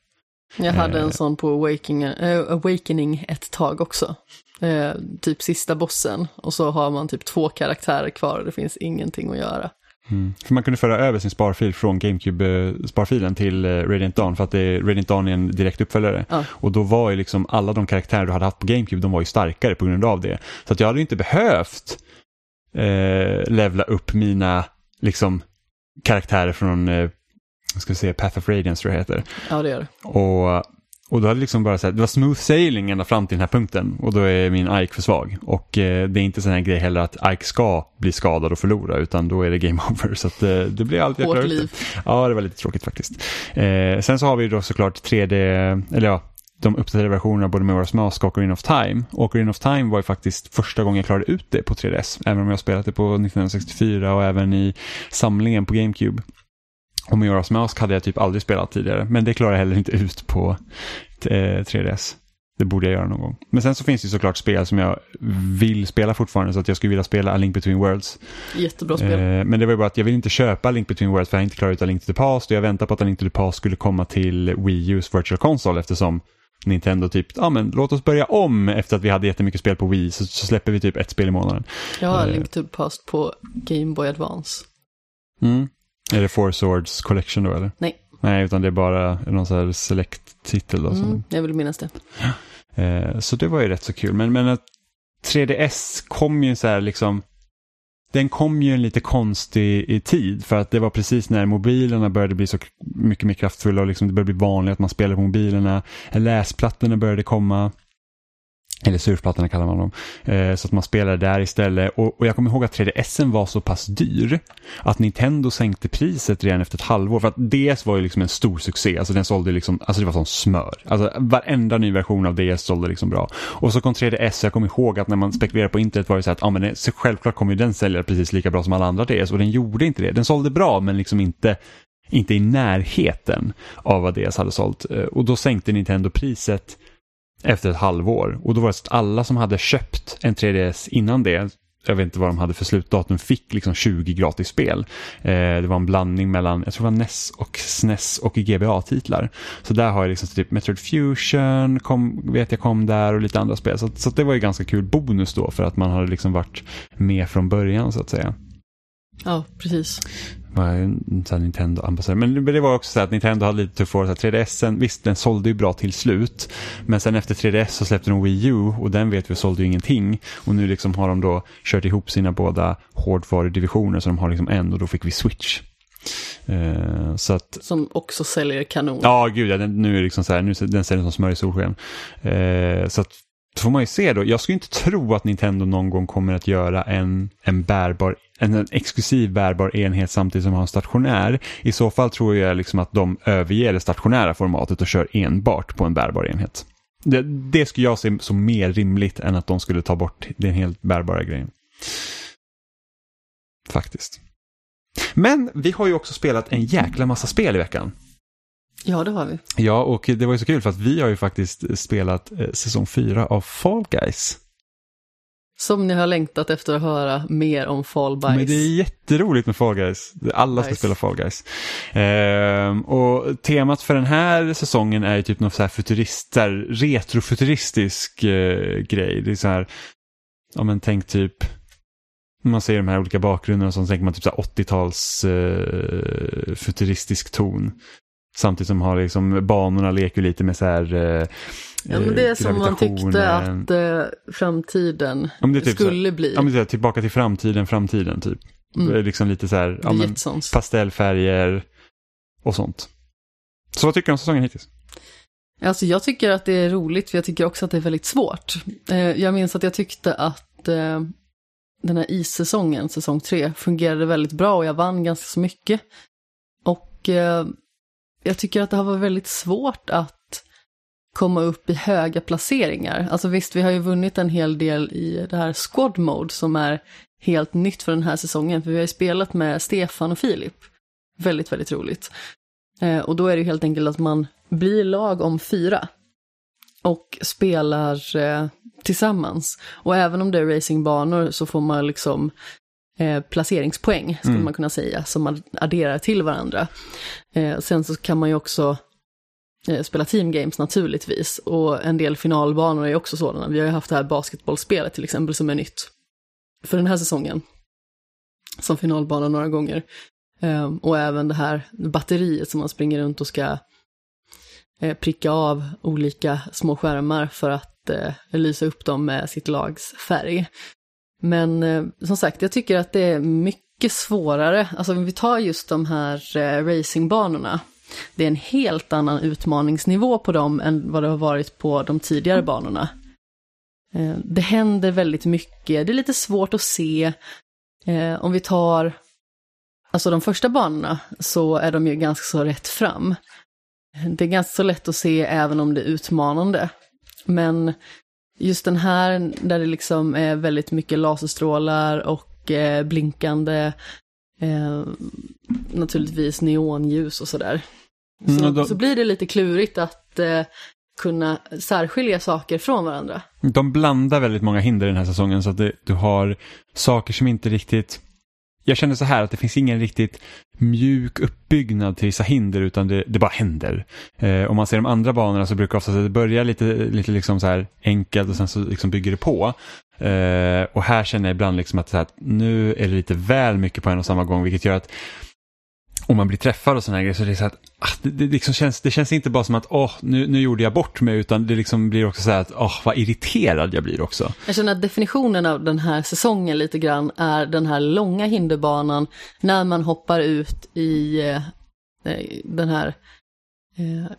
Jag hade en eh. sån på Awakening, äh, Awakening ett tag också. Eh, typ sista bossen och så har man typ två karaktärer kvar och det finns ingenting att göra. Mm. För man kunde föra över sin sparfil från GameCube-sparfilen till eh, Radiant Dawn för att det, Radiant Dawn är en direkt uppföljare. Ja. Och då var ju liksom alla de karaktärer du hade haft på GameCube, de var ju starkare på grund av det. Så att jag hade inte behövt eh, levla upp mina liksom karaktärer från, eh, ska vi säga, Path of Radiance tror jag heter. Ja, det gör det. Och, och då hade liksom bara så här, det var smooth sailing ända fram till den här punkten och då är min Ike för svag. Och eh, det är inte sån här grej heller att Ike ska bli skadad och förlora utan då är det game <laughs> over. Så att, eh, det blir alltid Hårt liv. Ja, det var lite tråkigt faktiskt. Eh, sen så har vi då såklart 3D, eller ja, de uppdaterade versionerna både med Majora's Mask och Ocarina of Time. Ocarina of Time var ju faktiskt första gången jag klarade ut det på 3DS. Även om jag spelat det på 1964 och även i samlingen på GameCube. Och Majora's Mask hade jag typ aldrig spelat tidigare. Men det klarade jag heller inte ut på eh, 3DS. Det borde jag göra någon gång. Men sen så finns det såklart spel som jag vill spela fortfarande så att jag skulle vilja spela A Link Between Worlds. Jättebra spel. Eh, men det var ju bara att jag vill inte köpa A Link Between Worlds för jag har inte klarat ut A Link to the Past och jag väntar på att A Link to the Past skulle komma till Wii U's Virtual Console eftersom Nintendo typ, ja men låt oss börja om efter att vi hade jättemycket spel på Wii så, så släpper vi typ ett spel i månaden. Jag har eh. Link to the Past på Game Boy Advance. Mm. Är det Four Swords Collection då eller? Nej. Nej, utan det är bara någon sån här select-titel då. Mm, jag vill minnas det. Eh, så det var ju rätt så kul. Men, men att 3DS kom ju så här liksom, den kom ju en lite konstig i tid för att det var precis när mobilerna började bli så mycket mer kraftfulla och liksom det började bli vanligt att man spelar på mobilerna. Läsplattorna började komma. Eller surfplattorna kallar man dem. Eh, så att man spelade där istället. Och, och jag kommer ihåg att 3DSen var så pass dyr att Nintendo sänkte priset redan efter ett halvår. För att DS var ju liksom en stor succé. Alltså den sålde liksom, alltså det var som smör. Alltså varenda ny version av DS sålde liksom bra. Och så kom 3DS, jag kommer ihåg att när man spekulerade på internet var det så att, ja men det, så självklart kommer ju den sälja precis lika bra som alla andra DS. Och den gjorde inte det. Den sålde bra men liksom inte inte i närheten av vad DS hade sålt. Eh, och då sänkte Nintendo priset efter ett halvår. Och då var det så att alla som hade köpt en 3DS innan det, jag vet inte vad de hade för slutdatum, fick liksom 20 gratis spel. Eh, det var en blandning mellan, jag tror det var NES och SNES och GBA-titlar. Så där har jag liksom typ Metroid Fusion, kom, vet jag kom där och lite andra spel. Så, så det var ju ganska kul bonus då för att man hade liksom varit med från början så att säga Ja, precis. var en Nintendo-ambassadör. Men det var också så att Nintendo hade lite tufft år. Så här, 3DSen, visst den sålde ju bra till slut. Men sen efter 3DS så släppte de Wii U och den vet vi sålde ju ingenting. Och nu liksom har de då kört ihop sina båda hårdvarudivisioner så de har liksom en och då fick vi Switch. Eh, så att Som också säljer kanon. Ja, gud ja, den, nu är liksom så här, nu, den säljer som smör i solsken. Eh, så att, då får man ju se då. Jag skulle inte tro att Nintendo någon gång kommer att göra en, en bärbar, en, exklusiv bärbar enhet samtidigt som de har en stationär. I så fall tror jag liksom att de överger det stationära formatet och kör enbart på en bärbar enhet. Det, det skulle jag se som mer rimligt än att de skulle ta bort den helt bärbara grejen. Faktiskt. Men vi har ju också spelat en jäkla massa spel i veckan. Ja, det har vi. Ja, och det var ju så kul för att vi har ju faktiskt spelat eh, säsong fyra av Fall Guys. Som ni har längtat efter att höra mer om Fall Guys. Men det är jätteroligt med Fall Guys. Alla ska Nice. spela Fall Guys. Ehm, och temat för den här säsongen är ju typ något så här futurist, så här retrofuturistisk eh, grej. Det är så här, ja men tänk typ, man ser de här olika bakgrunderna och så tänker man typ så här 80-tals eh, futuristisk ton. Samtidigt som har liksom banorna leker lite med så här eh, Ja, men det är som man tyckte att eh, framtiden Ja, typ så här- skulle bli. Ja, men det är tillbaka till framtiden, framtiden typ. Mm. Liksom lite så här, ja, men, pastellfärger och sånt. Så vad tycker du om säsongen hittills? Alltså jag tycker att det är roligt, för jag tycker också att det är väldigt svårt. Eh, jag minns att jag tyckte att eh, den här issäsongen, säsong tre, fungerade väldigt bra och jag vann ganska så mycket. Och eh, jag tycker att det har varit väldigt svårt att komma upp i höga placeringar. Alltså visst, vi har ju vunnit en hel del i det här squad mode som är helt nytt för den här säsongen, för vi har ju spelat med Stefan och Filip. Väldigt, väldigt roligt. Eh, och då är det ju helt enkelt att man blir lag om fyra och spelar eh, tillsammans. Och även om det är racingbanor så får man liksom eh, placeringspoäng, skulle Mm. man kunna säga, som man adderar till varandra. Eh, sen så kan man ju också Eh, spela team games naturligtvis, och en del finalbanor är också sådana. Vi har ju haft det här basketbollspelet till exempel som är nytt för den här säsongen. som finalbana några gånger. Ehm, och även det här batteriet som man springer runt och ska eh, pricka av olika små skärmar för att eh, lysa upp dem med sitt lags färg. Men som sagt, jag tycker att det är mycket svårare. Alltså om vi tar just de här racingbanorna. Det är en helt annan utmaningsnivå på dem än vad det har varit på de tidigare banorna. Eh, det händer väldigt mycket, det är lite svårt att se. Eh, om vi tar alltså de första banorna så är de ju ganska så rätt fram. Det är ganska så lätt att se även om det är utmanande. Men just den här där det liksom är väldigt mycket laserstrålar och eh, blinkande, naturligtvis neonljus och sådär. Så, Mm, då- så blir det lite klurigt att eh, kunna särskilja saker från varandra. De blandar väldigt många hinder den här säsongen så att det, du har saker som inte riktigt... Jag känner så här att det finns ingen riktigt mjuk uppbyggnad till vissa hinder utan det, det bara händer. Eh, om man ser de andra banorna så brukar ofta det börja lite, lite liksom så här enkelt och sen så liksom bygger det på. Eh, och här känner jag ibland liksom att, så här, nu är det lite väl mycket på en och samma gång vilket gör att om man blir träffad och sådana här grejer så är det så att ah, det, det, liksom känns, det känns inte bara som att åh, nu, nu gjorde jag bort mig utan det liksom blir också så här att åh, vad irriterad jag blir också. Jag känner att definitionen av den här säsongen lite grann är den här långa hinderbanan när man hoppar ut i eh, den här eh,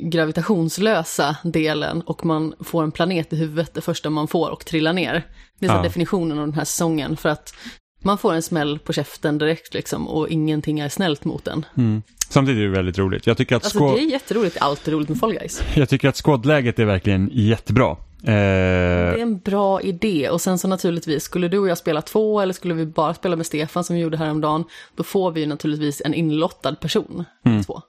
gravitationslösa delen och man får en planet i huvudet det första man får och trillar ner. Det är Ja. definitionen av den här säsongen för att man får en smäll på käften direkt liksom och ingenting är snällt mot en. Mm. Samtidigt är det väldigt roligt. Jag tycker att, Alltså skå- det är jätteroligt, allt är roligt med Fall Guys. jag tycker att skådläget är verkligen jättebra. Eh, Det är en bra idé och sen så naturligtvis, skulle du och jag spela två eller skulle vi bara spela med Stefan som vi gjorde häromdagen, då får vi ju naturligtvis en inlottad person. Två.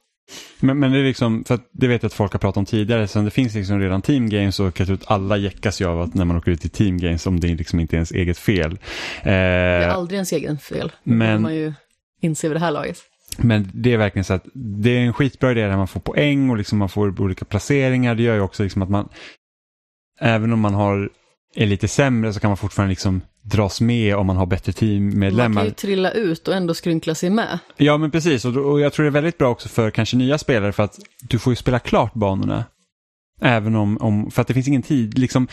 Men, men det är liksom, för det vet jag att folk har pratat om tidigare, sen det finns liksom redan team games och jag tror att alla jäckas ju av att när man åker ut i team games om det liksom inte är ens eget fel. Det är Eh, aldrig ens egen fel. men- Men... Det man ju inse vid det här laget. men det är verkligen så att det är en skitbra idé där man får poäng och liksom man får olika placeringar. Det gör ju också liksom att man, även om man har, är lite sämre så kan man fortfarande liksom dras med om man har bättre Man teammedlemmar. kan ju trilla ut och ändå skrynkla sig med. Ja men precis och, och jag tror det är väldigt bra också för kanske nya spelare för att du får ju spela klart banorna. Även om, om för att det finns ingen tid, liksom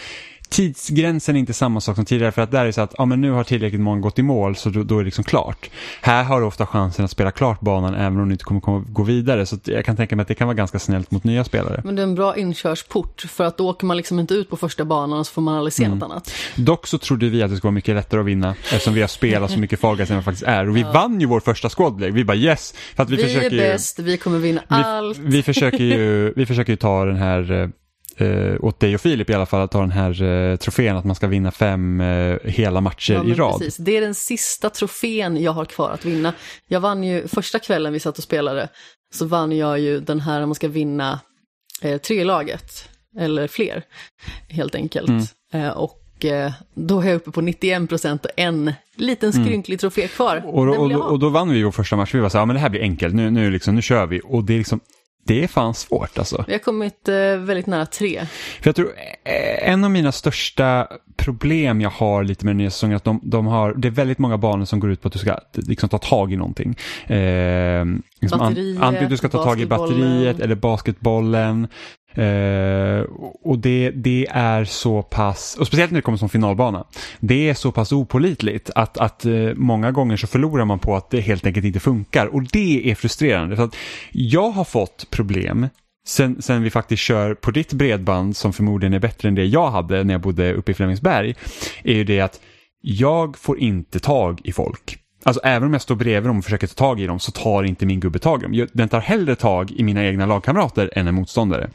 tidsgränsen är inte samma sak som tidigare för att där är det så att ja, men nu har tillräckligt många gått i mål så då, då är det liksom klart. Här har du ofta chansen att spela klart banan även om du inte kommer komma, gå vidare så jag kan tänka mig att det kan vara ganska snällt mot nya spelare. Men det är en bra inkörsport för att då åker man liksom inte ut på första banan och så får man aldrig se Mm. något annat. Dock så trodde vi att det skulle vara mycket lättare att vinna eftersom vi har spelat så mycket Fall Guys än vad faktiskt är och vi vann ju vår första squadleg. Vi bara yes! För att vi, Vi, försöker är ju... bäst, vi kommer vinna allt. Vi, vi, försöker ju, vi försöker ju ta den här, eh, åt dig och Filip i alla fall, att ta den här eh, trofén att man ska vinna fem eh, hela matcher Ja, i rad. Precis. Det är den sista trofén jag har kvar att vinna. Jag vann ju första kvällen vi satt och spelade, så vann jag ju den här man ska vinna eh, tre laget, eller fler, helt enkelt. Mm. Eh, och eh, då är jag uppe på 91 procent och en liten skrynklig trofé kvar. Mm. Och, och, ha. och då vann vi vår första match, vi var så här, ja men det här blir enkelt, nu, nu, liksom, nu kör vi. Och det är liksom, det är fan svårt alltså. Vi har kommit eh, väldigt nära tre. För jag tror eh, en av mina största problem jag har lite med den nya säsongen är att de, de har, det är väldigt många banor som går ut på att du ska liksom, ta tag i någonting. Eh, liksom, an- antingen du ska ta tag i batteriet eller basketbollen. Eh, och det, det är så pass, och speciellt när det kommer som finalbana, det är så pass opolitligt att, att eh, många gånger så förlorar man på att det helt enkelt inte funkar och det är frustrerande. För att jag har fått problem sen, sen vi faktiskt kör på ditt bredband som förmodligen är bättre än det jag hade när jag bodde uppe i Flemingsberg, är ju det att jag får inte tag i folk. Alltså även om jag står bredvid dem och försöker ta tag i dem så tar inte min gubbe tag i dem. Den tar hellre tag i mina egna lagkamrater än en motståndare.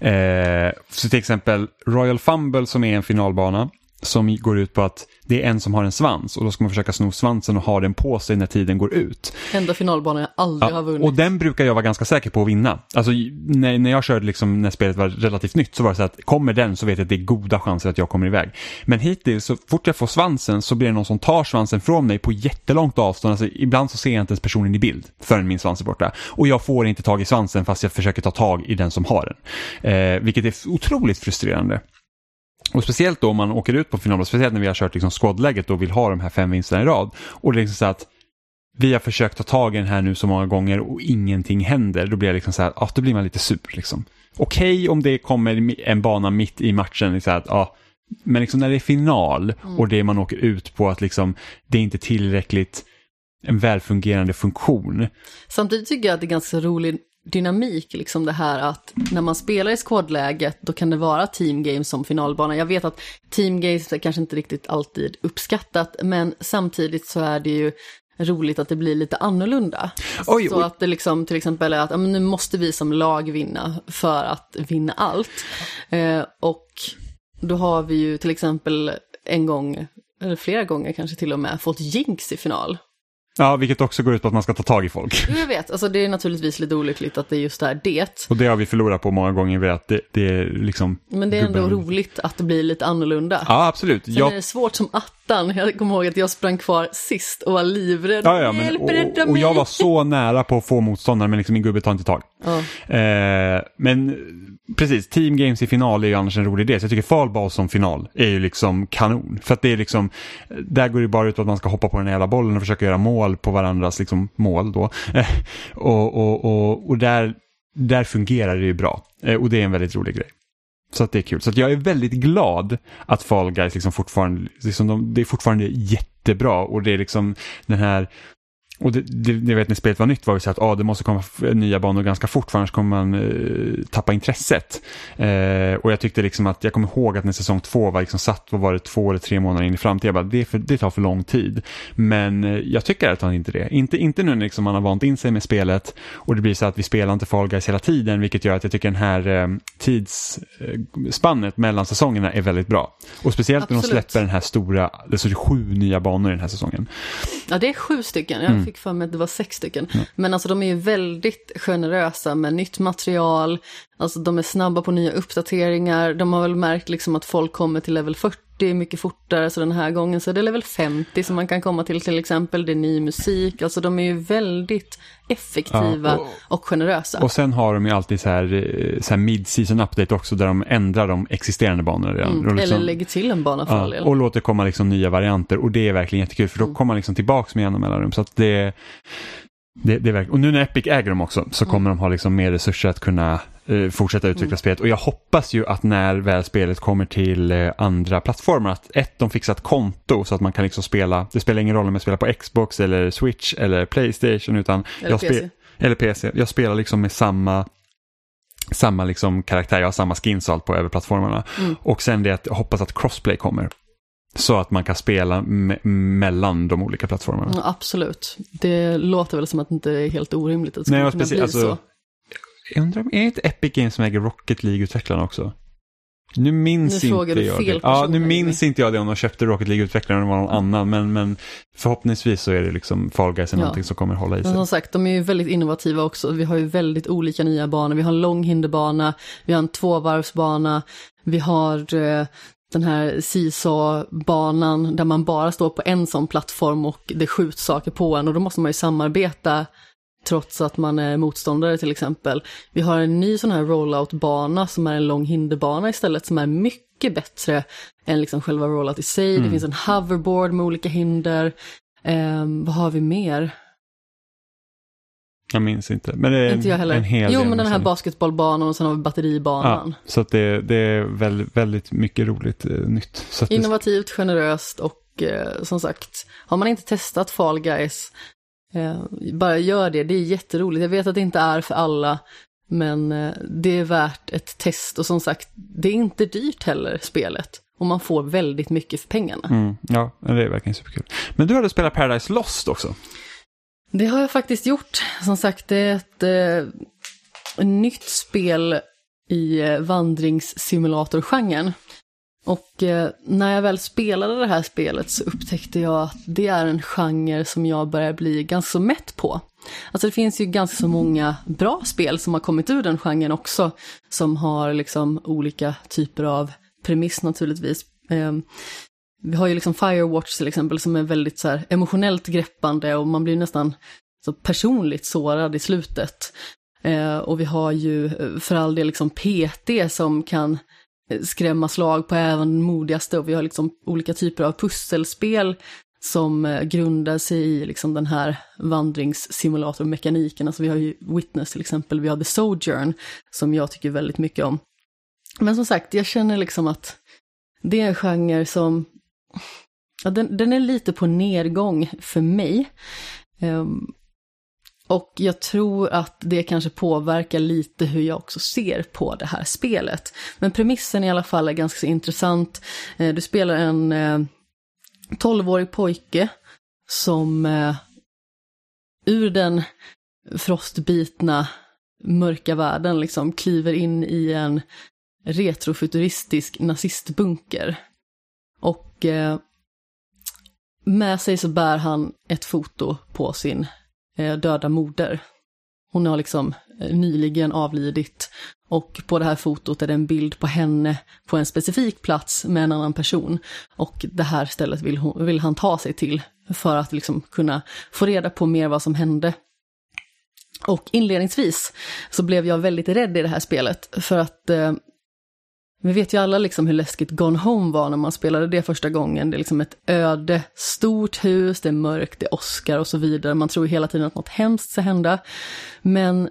Eh, så till exempel Royal Fumble som är en finalbana som går ut på att det är en som har en svans och då ska man försöka sno svansen och ha den på sig när tiden går ut. Enda finalbanan jag aldrig har vunnit. och den brukar jag vara ganska säker på att vinna. Alltså när, när jag körde liksom när spelet var relativt nytt så var det så att kommer den så vet jag att det är goda chanser att jag kommer iväg. Men hittills så fort jag får svansen så blir det någon som tar svansen från mig på jättelångt avstånd. Alltså, ibland så ser jag inte ens personen i bild förrän min svans är borta. Och jag får inte tag i svansen fast jag försöker ta tag i den som har den. Eh, vilket är otroligt frustrerande. Och speciellt då om man åker ut på final, speciellt när vi har kört liksom squadläget och vill ha de här fem vinsterna i rad. Och det är liksom så att vi har försökt ta tag i den här nu så många gånger och ingenting händer. Då blir jag liksom så här, ja, då blir man lite sur liksom. Okej okay, om det kommer en bana mitt i matchen, så att, ja, men liksom när det är final mm. och det man åker ut på att liksom, det är inte tillräckligt en välfungerande funktion. Samtidigt tycker jag att det är ganska rolig dynamik, liksom det här att när man spelar i squadläget då kan det vara team games som finalbana. Jag vet att team games är kanske inte riktigt alltid uppskattat, men samtidigt så är det ju roligt att det blir lite annorlunda. Oj, så oj. att det liksom till exempel är att ja, nu måste vi som lag vinna för att vinna allt. Eh, och då har vi ju till exempel en gång, eller flera gånger kanske till och med, fått jinx i final. Ja, vilket också går ut på att man ska ta tag i folk. Jag vet, alltså det är naturligtvis lite olyckligt att det just är det. Och det har vi förlorat på många gånger, att det, det är liksom... Men det är ändå roligt att det blir lite annorlunda. Ja, absolut. Sen jag... är det svårt som attan. Jag kommer ihåg att jag sprang kvar sist och var livrädd. Ja, ja, men, och, och, jag var så nära på att få motståndare, men liksom min gubbe tar inte tag. Ja. Eh, men precis, team games i final är ju annars en rolig idé. Så jag tycker fallball som final är ju liksom kanon. För att det är liksom, där går det bara ut på att man ska hoppa på den jävla bollen och försöka göra mål på varandras liksom mål då. och och, och, och där, där fungerar det ju bra. Eh, och det är en väldigt rolig grej. Så att det är kul. Så att jag är väldigt glad att Fall Guys liksom fortfarande, liksom de, det är fortfarande jättebra och det är liksom den här och det, det, det vet när spelet var nytt var det så att ah, det måste komma nya banor ganska fort för annars kommer man eh, tappa intresset. Eh, och jag tyckte liksom att, jag kommer ihåg att när säsong två var liksom satt, vad var det, två eller tre månader in i framtiden, jag bara, det, för, det tar för lång tid. Men eh, jag tycker att han inte det. Inte, inte nu när liksom man har vant in sig med spelet och det blir så att vi spelar inte Fall Guys hela tiden, vilket gör att jag tycker den här eh, tidsspannet mellan säsongerna är väldigt bra. Och speciellt Absolut. när de släpper den här stora, det är sju nya banor i den här säsongen. Ja, det är sju stycken. Jag mm fick för mig att det var sex stycken. Mm. Men alltså de är ju väldigt generösa med nytt material, alltså de är snabba på nya uppdateringar, de har väl märkt liksom att folk kommer till level 40 mycket fortare, så den här gången så är det level 50 som man kan komma till till exempel, det är ny musik, alltså de är ju väldigt effektiva ja, och, och, generösa. Och sen har de ju alltid så här, eh, så här mid-season update också där de ändrar de existerande banorna redan. Mm, liksom, eller lägger till en bana för ja, all del. Och låter komma liksom nya varianter och det är verkligen jättekul för då mm. kommer man liksom tillbaka med jämna mellanrum. Så att det, det, det är och nu när Epic äger dem också så kommer mm. de ha liksom mer resurser att kunna fortsätta utveckla mm. spelet. Och jag hoppas ju att när väl spelet kommer till uh, andra plattformar att ett, de fixar ett konto så att man kan liksom spela, det spelar ingen roll om jag spelar på Xbox eller Switch eller Playstation utan eller jag PC. Eller PC. Jag spelar liksom med samma samma liksom karaktär, jag har samma skins och allt på över plattformarna. Mm. Och sen det att jag hoppas att crossplay kommer. Så att man kan spela me mellan de olika plattformarna. Ja, absolut. Det låter väl som att det inte är helt orimligt att det skulle kunna bli alltså, så. Jag undrar, är det inte Epic Games som äger Rocket League-utvecklarna också? Nu minns nu inte jag det. Ja, nu minns inte jag det om de köpte Rocket League-utvecklaren eller någon annan. Men, men förhoppningsvis så är det liksom Fall Guys är ja. någonting som kommer hålla i sig. Men som sagt, de är ju väldigt innovativa också. Vi har ju väldigt olika nya banor. Vi har en långhinderbana, vi har en tvåvarvsbana, vi har eh, den här seesaw-banan där man bara står på en sån plattform och det skjuts saker på en och då måste man ju samarbeta trots att man är motståndare till exempel. Vi har en ny sån här rollout-bana som är en lång hinderbana istället som är mycket bättre än liksom själva rollout i sig. Mm. Det finns en hoverboard med olika hinder. Um, vad har vi mer? Jag minns inte. Men det är inte jag heller. en hel Jo, men den här basketbollbanan och sen har vi batteribanan. Ja, så att det, det är väldigt, väldigt mycket roligt eh, nytt. Innovativt, det... generöst och eh, som sagt, har man inte testat Fall Guys, eh, bara gör det. Det är jätteroligt. Jag vet att det inte är för alla, men eh, det är värt ett test. Och som sagt, det är inte dyrt heller, spelet. Och man får väldigt mycket för pengarna. Mm, ja, det är verkligen superkul. Men du hade spelat Paradise Lost också. Det har jag faktiskt gjort. Som sagt, det är ett eh, nytt spel i eh, vandringssimulatorgenren. Och eh, när jag väl spelade det här spelet så upptäckte jag att det är en genre som jag börjar bli ganska så mätt på. Alltså det finns ju ganska så många bra spel som har kommit ur den genren också, som har liksom olika typer av premiss naturligtvis. Eh, vi har ju liksom Firewatch till exempel som är väldigt så här emotionellt greppande och man blir nästan så personligt sårad i slutet. Eh, och vi har ju eh, för all del liksom PT som kan skrämma slag på även den modigaste och vi har liksom olika typer av pusselspel som eh, grundar sig i liksom den här vandringssimulatormekaniken. Alltså vi har ju Witness till exempel, vi har The Sojourn som jag tycker väldigt mycket om. Men som sagt, jag känner liksom att det är en genre som, ja, den, den är lite på nedgång för mig. Um, och jag tror att det kanske påverkar lite hur jag också ser på det här spelet. Men premissen i alla fall är ganska intressant. Eh, du spelar en eh, 12-årig pojke som eh, ur den frostbitna mörka världen liksom kliver in i en retrofuturistisk nazistbunker. Och med sig så bär han ett foto på sin Eh, döda moder. Hon har liksom eh, nyligen avlidit och på det här fotot är det en bild på henne på en specifik plats med en annan person. Och det här stället vill, hon, vill han ta sig till för att liksom kunna få reda på mer vad som hände. Och inledningsvis så blev jag väldigt rädd i det här spelet för att eh, vi vet ju alla liksom hur läskigt Gone Home var när man spelade det första gången. Det är liksom ett öde, stort hus, det är mörkt, det är Oscar och så vidare. Man tror hela tiden att något hemskt ska hända. Men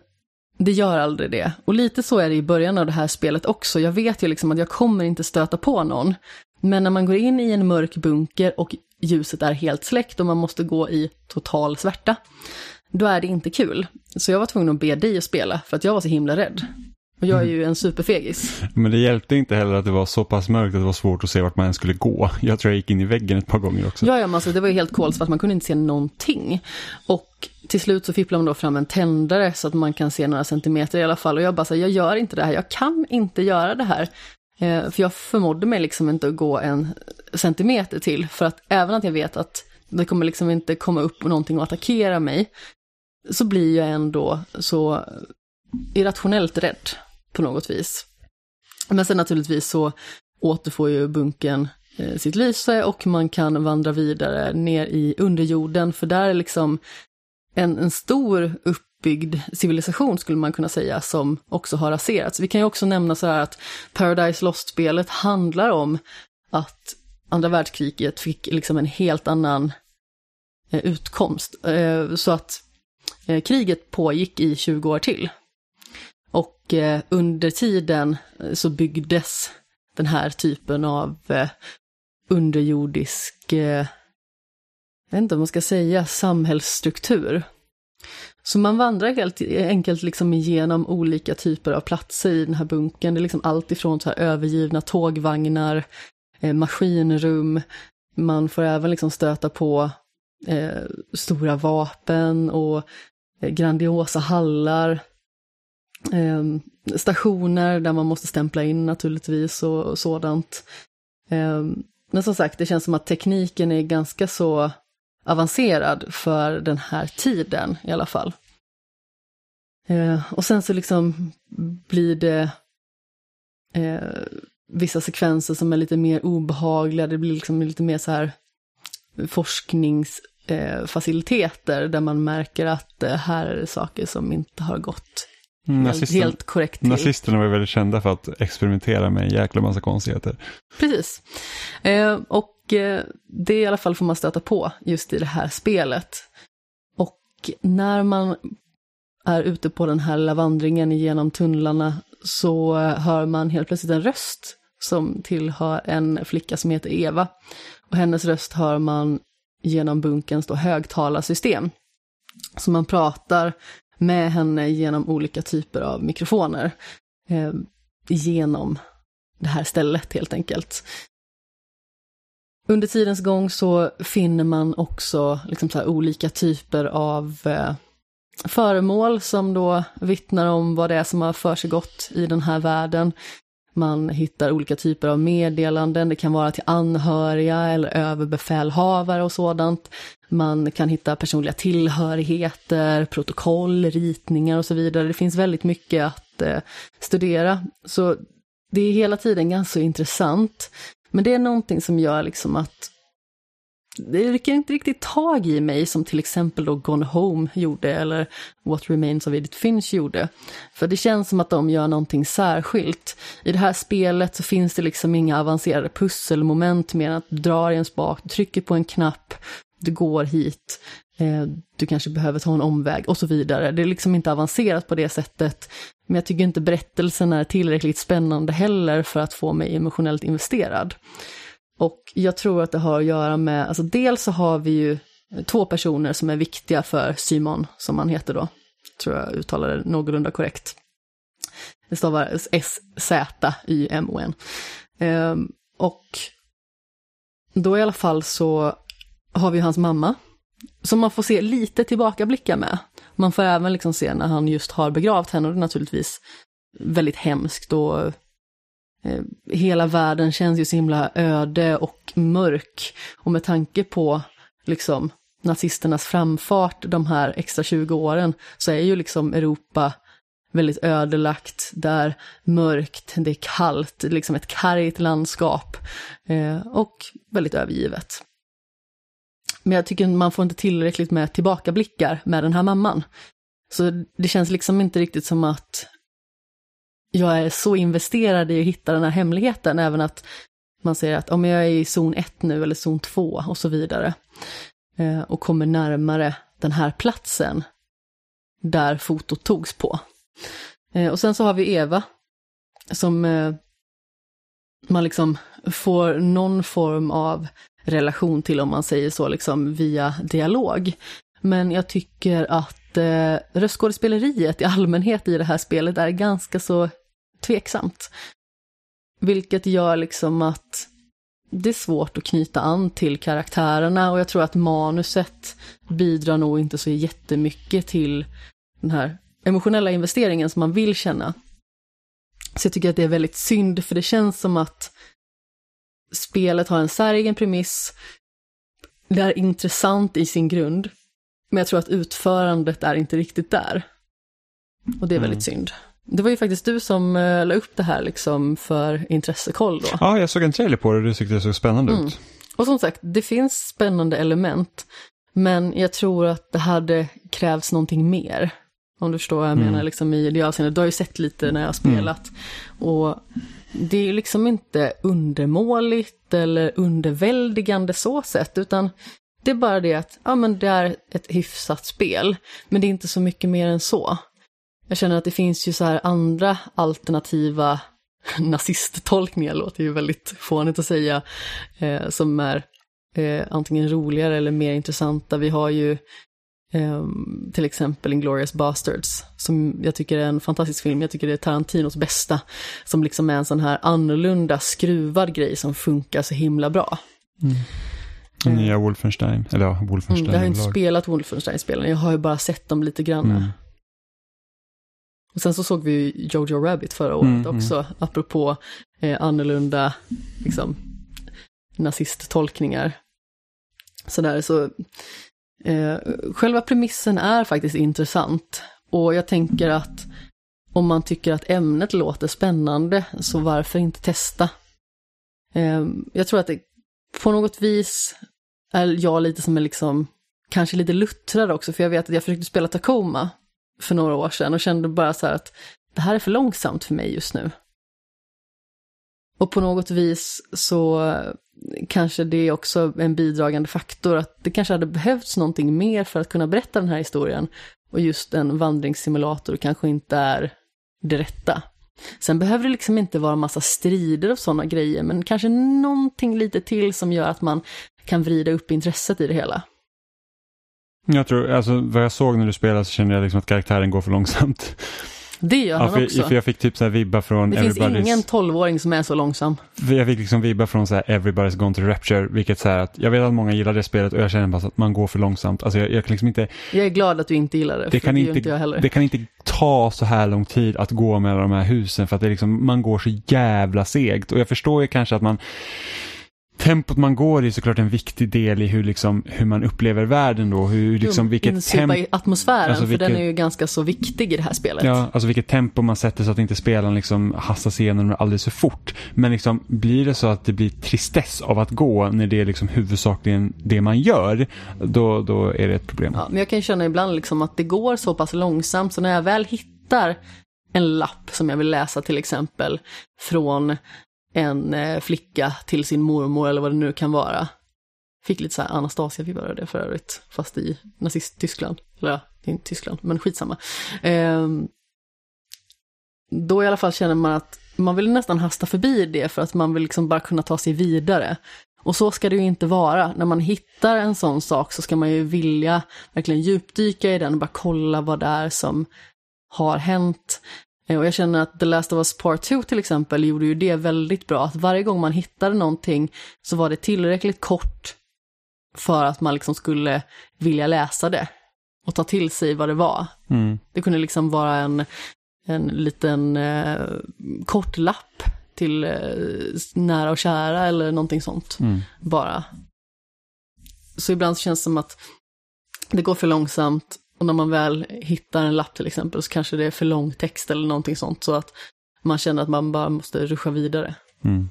det gör aldrig det. Och lite så är det i början av det här spelet också. Jag vet ju liksom att jag kommer inte stöta på någon. Men när man går in i en mörk bunker och ljuset är helt släckt och man måste gå i total svärta, då är det inte kul. Så jag var tvungen att be dig att spela för att jag var så himla rädd. Och jag är ju en superfegis. Men det hjälpte inte heller att det var så pass mörkt att det var svårt att se vart man ens skulle gå. Jag tror jag gick in i väggen ett par gånger också. Ja, ja men alltså, det var ju helt kolsvart, man kunde inte se någonting. Och till slut så fipplar man då fram en tändare så att man kan se några centimeter i alla fall. Och jag bara så jag gör inte det här, jag kan inte göra det här. Eh, för jag förmådde mig liksom inte att gå en centimeter till. För att även att jag vet att det kommer liksom inte komma upp någonting och attackera mig, så blir jag ändå så irrationellt rädd på något vis. Men sen naturligtvis så återfår ju bunken eh, sitt lyse och man kan vandra vidare ner i underjorden, för där är liksom en, en stor uppbyggd civilisation skulle man kunna säga, som också har raserats. Vi kan ju också nämna så här att Paradise Lost-spelet handlar om att andra världskriget fick liksom en helt annan eh, utkomst. Eh, så att eh, kriget pågick i 20 år till. Och eh, under tiden eh, så byggdes den här typen av eh, underjordisk, eh, jag vet inte om man ska säga, samhällsstruktur. Så man vandrar helt e-, enkelt liksom igenom olika typer av platser i den här bunkern. Det är liksom allt ifrån så här övergivna tågvagnar, eh, maskinrum, man får även liksom stöta på eh, stora vapen och grandiosa hallar Ehm, stationer där man måste stämpla in naturligtvis och, och sådant. Eh, men som sagt, det känns som att tekniken är ganska så avancerad för den här tiden i alla fall. Eh, och sen så liksom blir det eh, vissa sekvenser som är lite mer obehagliga, det blir liksom lite mer så här forskningsfaciliteter eh, där man märker att eh, här är det saker som inte har gått Helt, helt korrekt till. Nazisterna var ju väldigt kända för att experimentera med en jäkla massa konstigheter. Precis. Eh, och eh, det i alla fall får man stöta på just i det här spelet. Och när man är ute på den här lilla vandringen genom tunnlarna så hör man helt plötsligt en röst som tillhör en flicka som heter Eva. Och hennes röst hör man genom bunkens då högtalarsystem. Så man pratar med henne genom olika typer av mikrofoner. Eh, genom det här stället helt enkelt. Under tidens gång så finner man också liksom så olika typer av eh, föremål som då vittnar om vad det är som har försiggått i den här världen. Man hittar olika typer av meddelanden, det kan vara till anhöriga eller överbefälhavare och sådant. Man kan hitta personliga tillhörigheter, protokoll, ritningar och så vidare. Det finns väldigt mycket att eh, studera. Så det är hela tiden ganska intressant. Men det är någonting som gör liksom att det rycker inte riktigt tag i mig som till exempel då Gone Home gjorde eller What Remains of Edith Finch gjorde. För det känns som att de gör någonting särskilt. I det här spelet så finns det liksom inga avancerade pusselmoment mer än att du drar i en spak, du trycker på en knapp, du går hit, eh, du kanske behöver ta en omväg och så vidare. Det är liksom inte avancerat på det sättet. Men jag tycker inte berättelsen är tillräckligt spännande heller för att få mig emotionellt investerad. Och jag tror att det har att göra med, alltså dels så har vi ju två personer som är viktiga för Simon, som han heter då. Tror jag uttalar det någorlunda korrekt. Det stavar S-Z-Y-M-O-N. Ehm, och då i alla fall så har vi hans mamma, som man får se lite tillbakablickar med. Man får även liksom se när han just har begravt henne och det är naturligtvis väldigt hemskt och Eh, hela världen känns ju så himla öde och mörk. Och med tanke på liksom nazisternas framfart de här extra 20 åren så är ju liksom Europa väldigt ödelagt, där mörkt, det är kallt, liksom ett kargt landskap eh, och väldigt övergivet. Men jag tycker man får inte tillräckligt med tillbakablickar med den här mamman. Så det känns liksom inte riktigt som att jag är så investerad i att hitta den här hemligheten, även att man säger att om jag är i zon 1 nu eller zon 2 och så vidare eh, och kommer närmare den här platsen där fotot togs på. Eh, och sen så har vi Eva som eh, man liksom får någon form av relation till, om man säger så, liksom via dialog. Men jag tycker att eh, röstskådespeleriet i allmänhet i det här spelet är ganska så tveksamt. Vilket gör liksom att det är svårt att knyta an till karaktärerna och jag tror att manuset bidrar nog inte så jättemycket till den här emotionella investeringen som man vill känna. Så jag tycker att det är väldigt synd, för det känns som att spelet har en säregen premiss, det är intressant i sin grund, men jag tror att utförandet är inte riktigt där. Och det är väldigt mm. synd. Det var ju faktiskt du som uh, la upp det här liksom för intressekoll då. Ja, jag såg en trailer på det och du tyckte det såg spännande mm. ut. Och som sagt, det finns spännande element, men jag tror att det hade krävts någonting mer. Om du förstår vad jag mm. menar liksom i det avseendet. Du har ju sett lite när jag har spelat. Mm. Och det är ju liksom inte undermåligt eller underväldigande så sett, utan det är bara det att ja, men det är ett hyfsat spel, men det är inte så mycket mer än så. Jag känner att det finns ju så här andra alternativa <laughs> nazisttolkningar, låter ju väldigt fånigt att säga, eh, som är eh, antingen roligare eller mer intressanta. Vi har ju Um, till exempel Inglourious Bastards, som jag tycker är en fantastisk film. Jag tycker det är Tarantinos bästa, som liksom är en sån här annorlunda, skruvad grej som funkar så himla bra. Mm. Nya Wolfenstein, eller ja, Wolfenstein. Mm, jag har inte spelat Wolfenstein-spelen, jag har ju bara sett dem lite grann. Mm. Och sen så såg vi Jojo Rabbit förra året mm, mm. också, mm. apropå eh, annorlunda liksom, nazisttolkningar. Sådär, så Eh, själva premissen är faktiskt intressant och jag tänker att om man tycker att ämnet låter spännande så varför inte testa? Eh, jag tror att det på något vis är jag lite som en liksom, kanske lite luttrad också, för jag vet att jag försökte spela Tacoma för några år sedan och kände bara så här att det här är för långsamt för mig just nu. Och på något vis så kanske det är också en bidragande faktor att det kanske hade behövts någonting mer för att kunna berätta den här historien. Och just en vandringssimulator kanske inte är det rätta. Sen behöver det liksom inte vara massa strider och sådana grejer, men kanske någonting lite till som gör att man kan vrida upp intresset i det hela. Jag tror, alltså vad jag såg när du spelade så kände jag liksom att karaktären går för långsamt. Det gör han för, också. För jag fick typ så här vibba från Det finns ingen tolvåring som är så långsam. Jag fick liksom vibba från så här Everybody's Gone to Rapture, vilket så här att jag vet att många gillar det spelet och jag känner bara att man går för långsamt. Alltså jag, jag kan liksom inte... Jag är glad att du inte gillar det, det kan det inte, inte jag heller. Det kan inte ta så här lång tid att gå mellan de här husen för att det liksom, man går så jävla segt och jag förstår ju kanske att man tempot man går i är såklart en viktig del i hur, liksom, hur man upplever världen då. Hur, liksom, vilket tempo... atmosfären, Alltså, för vilket- den är ju ganska så viktig i det här spelet. Ja, alltså vilket tempo man sätter så att inte spelaren liksom hastas igenom alldeles för fort. Men liksom, blir det så att det blir tristess av att gå när det är liksom huvudsakligen det man gör, då, då är det ett problem. Ja, men jag kan känna ibland liksom att det går så pass långsamt så när jag väl hittar en lapp som jag vill läsa till exempel från en eh, flicka till sin mormor eller vad det nu kan vara. Fick lite så här Anastasia-vibbar av det för övrigt, fast i nazist-Tyskland. Eller ja, det är inte Tyskland, men skitsamma. Ehm, då i alla fall känner man att man vill nästan hasta förbi det för att man vill liksom bara kunna ta sig vidare. Och så ska det ju inte vara. När man hittar en sån sak så ska man ju vilja verkligen djupdyka i den och bara kolla vad det är som har hänt. Eh, Och jag känner att The Last of Us Part 2 till exempel gjorde ju det väldigt bra. Att varje gång man hittade någonting så var det tillräckligt kort för att man liksom skulle vilja läsa det och ta till sig vad det var. Mm. Det kunde liksom vara en, en liten eh, kort lapp till eh, nära och kära eller någonting sånt. Mm. Bara. Så ibland så känns det som att det går för långsamt och när man väl hittar en lapp till exempel så kanske det är för lång text eller någonting sånt så att man känner att man bara måste ruscha vidare. Mm.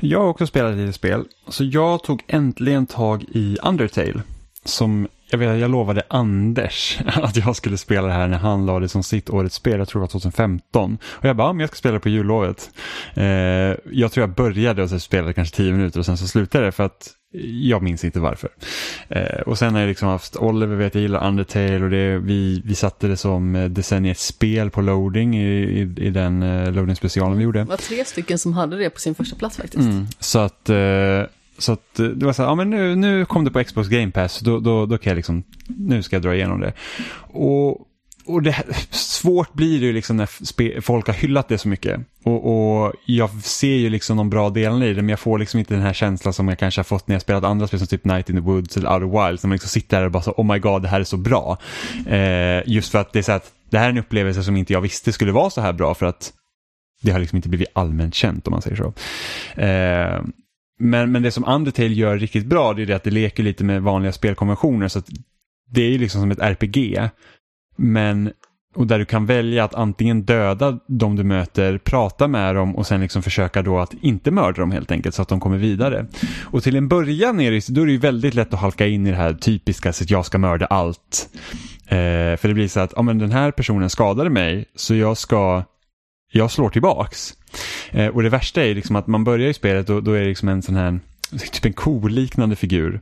Jag har också spelat lite spel, så jag tog äntligen tag i Undertale. Som jag, vet, jag lovade Anders <laughs> att jag skulle spela det här när han la det som sitt årets spel, jag tror det var 2015. Och jag bara, ja, men jag ska spela det på jullovet. Eh, jag tror jag började och så spelade kanske tio minuter och sen så slutade det för att jag minns inte varför. Eh, och sen har jag liksom haft Oliver, vet jag gillar Undertale och det, vi, vi satte det som eh, decenniets spel på loading i, i, i den eh, loading specialen vi gjorde. Det var tre stycken som hade det på sin första plats faktiskt. Mm. Så att, eh, så att eh, det var så här, ja men nu, nu kom det på Xbox Game Pass, då, då, då kan jag liksom, nu ska jag dra igenom det. Och, och det, svårt blir det ju liksom när spe, folk har hyllat det så mycket. Och, och jag ser ju liksom de bra delarna i det, men jag får liksom inte den här känslan som jag kanske har fått när jag spelat andra spel som typ Night in the Woods eller Outer Wilds, när man liksom sitter där och bara så, oh my god, det här är så bra. Eh, just för att det är så att det här är en upplevelse som inte jag visste skulle vara så här bra, för att det har liksom inte blivit allmänt känt om man säger så. Eh, men, men det som Undertale gör riktigt bra det är det att det leker lite med vanliga spelkonventioner. Så att det är ju liksom som ett RPG. Men, och där du kan välja att antingen döda de du möter, prata med dem och sen liksom försöka då att inte mörda dem helt enkelt så att de kommer vidare. Och till en början är det, då är det ju väldigt lätt att halka in i det här typiska så att jag ska mörda allt. Eh, för det blir så att, ja men den här personen skadade mig så jag ska jag slår tillbaks. Eh, och det värsta är liksom att man börjar i spelet och då är det liksom en sån här, typ en koliknande figur.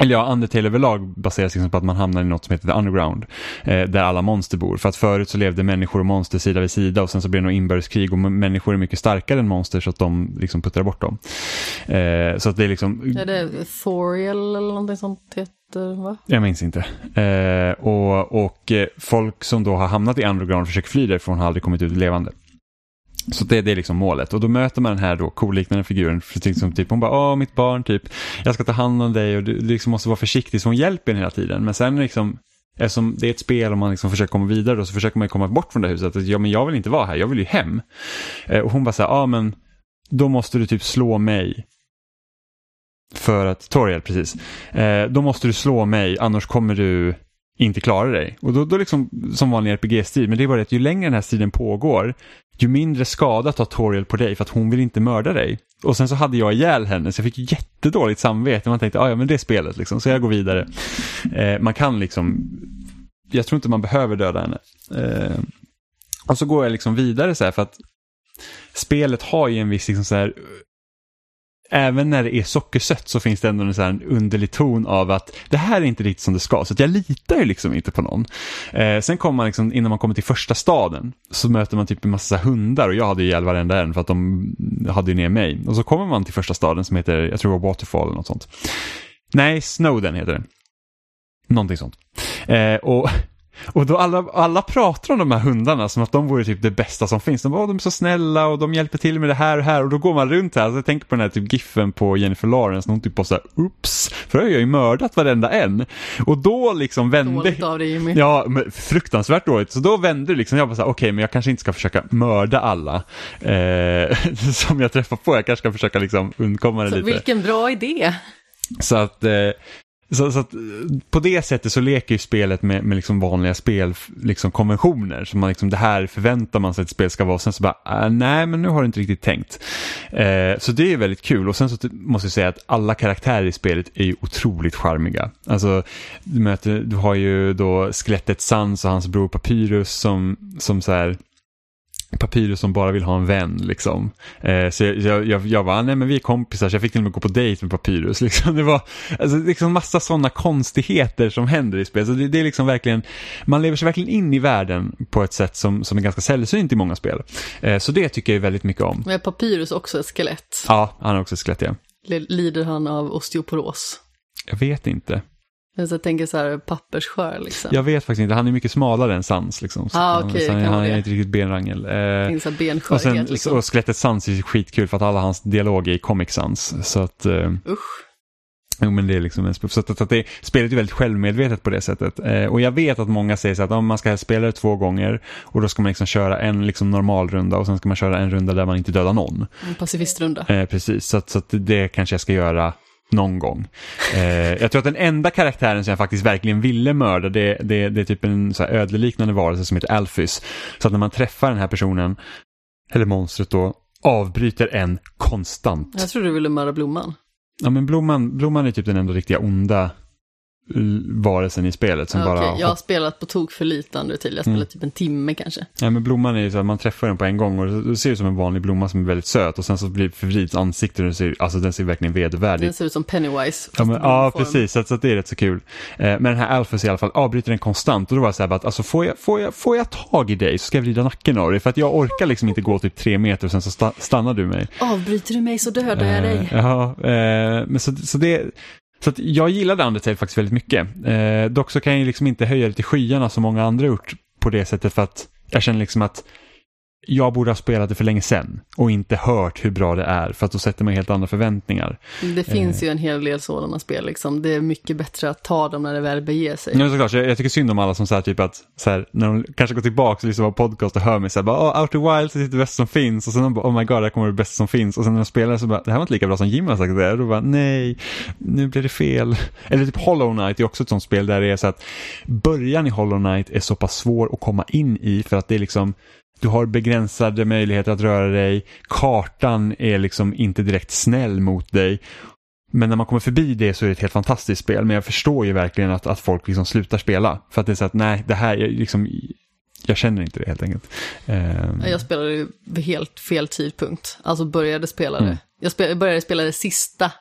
Eller ja, Undertale överlag baseras liksom på att man hamnar i något som heter The Underground. Eh, där alla monster bor. För att förut så levde människor och monster sida vid sida och sen så blev det något inbördeskrig och människor är mycket starkare än monster så att de liksom puttrar bort dem. Eh, så att det är liksom... Är det Thoriel eller någonting sånt heter, va? Jag minns inte. Eh, och, och eh, folk som då har hamnat i underground försöker fly därifrån har aldrig kommit ut levande. Så det, det är liksom målet. Och då möter man den här då koliknande figuren. För liksom typ, hon bara, åh mitt barn, typ, jag ska ta hand om dig och du, du liksom måste vara försiktig. Så hon hjälper en hela tiden. Men sen liksom, eftersom det är ett spel och man liksom försöker komma vidare då, så försöker man ju komma bort från det huset. Att, ja, men jag vill inte vara här, jag vill ju hem. Eh, och hon bara så här, ja men då måste du typ slå mig. För att, Toriel precis. Eh, då måste du slå mig, annars kommer du inte klara dig. Och då, då liksom, som vanlig RPG-strid, men det är bara det att ju längre den här striden pågår, ju mindre skada tar Toriel på dig för att hon vill inte mörda dig. Och sen så hade jag ihjäl henne så jag fick jättedåligt samvete. Man tänkte, ah, ja men det är spelet liksom, så jag går vidare. Eh, man kan liksom, jag tror inte man behöver döda henne. Eh, och så går jag liksom vidare så här för att spelet har ju en viss liksom så här även när det är sockersött så finns det ändå en, så här en underlig ton av att det här är inte riktigt som det ska. Så att jag litar ju liksom inte på någon. Eh, sen kommer man liksom, innan man kommer till första staden så möter man typ en massa hundar och jag hade ju ihjäl varenda en för att de hade ju ner mig. Och så kommer man till första staden som heter, jag tror det var Waterfall eller något sånt. Nej, Snowden heter det. Någonting sånt. Eh, och och då alla, alla pratar om de här hundarna som att de vore typ det bästa som finns. De bara, de är så snälla och de hjälper till med det här och här och då går man runt här. Alltså jag tänker på den här typ giffen på Jennifer Lawrence när hon typ bara såhär, oops, för då har jag ju mördat varenda en. Och då liksom vände... Dåligt av dig Jimmy. <laughs> Ja, fruktansvärt dåligt. Så då vände det liksom, jag bara såhär, okej okay, men jag kanske inte ska försöka mörda alla eh, <laughs> som jag träffar på. Jag kanske ska försöka liksom undkomma det Så lite. vilken bra idé. Så att, eh, så, så att på det sättet så leker ju spelet med, med liksom vanliga spelkonventioner. Liksom konventioner. så man liksom, det här förväntar man sig att ett spel ska vara. Sen så bara, äh, nej men nu har du inte riktigt tänkt. Eh, så det är väldigt kul och sen så måste jag säga att alla karaktärer i spelet är ju otroligt charmiga. Alltså, du, möter, du har ju då skelettet Sans och hans bror Papyrus som, som så här Papyrus som bara vill ha en vän liksom. Eh, så jag, jag, jag bara, nej men vi är kompisar så jag fick till och med gå på dejt med Papyrus. <laughs> Liksom. Det var alltså, liksom massa sådana konstigheter som händer i spelet. Så det, det, är liksom verkligen, man lever sig verkligen in i världen på ett sätt som, som är ganska sällsynt i många spel. Eh, så det tycker jag väldigt mycket om. Men är Papyrus också ett skelett? Ja, han är också ett skelett ja. Lider han av osteoporos? Jag vet inte. Jag tänker så här pappersskör liksom. Jag vet faktiskt inte, han är mycket smalare än Sans. Liksom. Så ah, okay, han, han är inte riktigt benrangel. Eh, och, sen, liksom. och skelettet Sans är skitkul för att alla hans dialoger är i Comic Sans. Så att, eh, Usch. Jo men det är liksom en så att, att det, spelet är väldigt självmedvetet på det sättet. Eh, och jag vet att många säger så att om man ska spela det två gånger och då ska man liksom köra en liksom normal runda och sen ska man köra en runda där man inte dödar någon. En pacifistrunda. Eh, precis, så, att, så att det kanske jag ska göra någon gång. Eh, jag tror att den enda karaktären som jag faktiskt verkligen ville mörda det, det, det är typ en så här ödleliknande varelse som heter Alphys. Så att när man träffar den här personen, eller monstret då, avbryter en konstant. Jag tror du ville mörda Blomman. Ja men Blomman, Blomman är typ den enda riktiga onda varelsen i spelet som okay, bara... Jag har spelat på tok för lite Undertale, jag har spelat mm. typ en timme kanske. Ja men blomman är ju så att man träffar den på en gång och det ser ut som en vanlig blomma som är väldigt söt och sen så blir förvrids ansiktet och den ser, alltså den ser verkligen vedervärdig Den ser ut som Pennywise. Ja, men, ja precis, så, så det är rätt så kul. Eh, men den här Alphys i alla fall avbryter den konstant och då var det så här bara att alltså får jag, får, jag, får jag tag i dig så ska jag vrida nacken av dig för att jag orkar liksom inte gå typ tre meter och sen så stannar du mig. Avbryter du mig så dödar jag dig. Eh, ja, eh, men så, så det så att jag gillade Undertale faktiskt väldigt mycket. Eh, dock så kan jag liksom inte höja det till skyarna som många andra gjort på det sättet för att jag känner liksom att jag borde ha spelat det för länge sedan och inte hört hur bra det är för att då sätter man helt andra förväntningar. Det finns eh. ju en hel del sådana spel liksom. Det är mycket bättre att ta dem när det väl beger sig. Ja såklart, jag, jag tycker synd om alla som säger typ att så här, när de kanske går tillbaka och lyssnar på podcast och hör mig så här, bara, oh, Outer Wilds är det bästa som finns och sen de bara, oh my god, det kommer det bästa som finns och sen när de spelar så bara, det här var inte lika bra som Jim har sagt det och då bara, nej, nu blir det fel. <laughs> Eller typ Hollow Knight är också ett sånt spel där det är så att början i Hollow Knight är så pass svår att komma in i för att det är liksom du har begränsade möjligheter att röra dig. Kartan är liksom inte direkt snäll mot dig. Men när man kommer förbi det så är det ett helt fantastiskt spel. Men jag förstår ju verkligen att, att folk liksom slutar spela. För att det är så att nej, det här, är liksom, jag känner inte det helt enkelt. Um... Jag spelade ju vid helt fel tidpunkt. Alltså började spela det. Mm. Jag, spelade, började spela det sista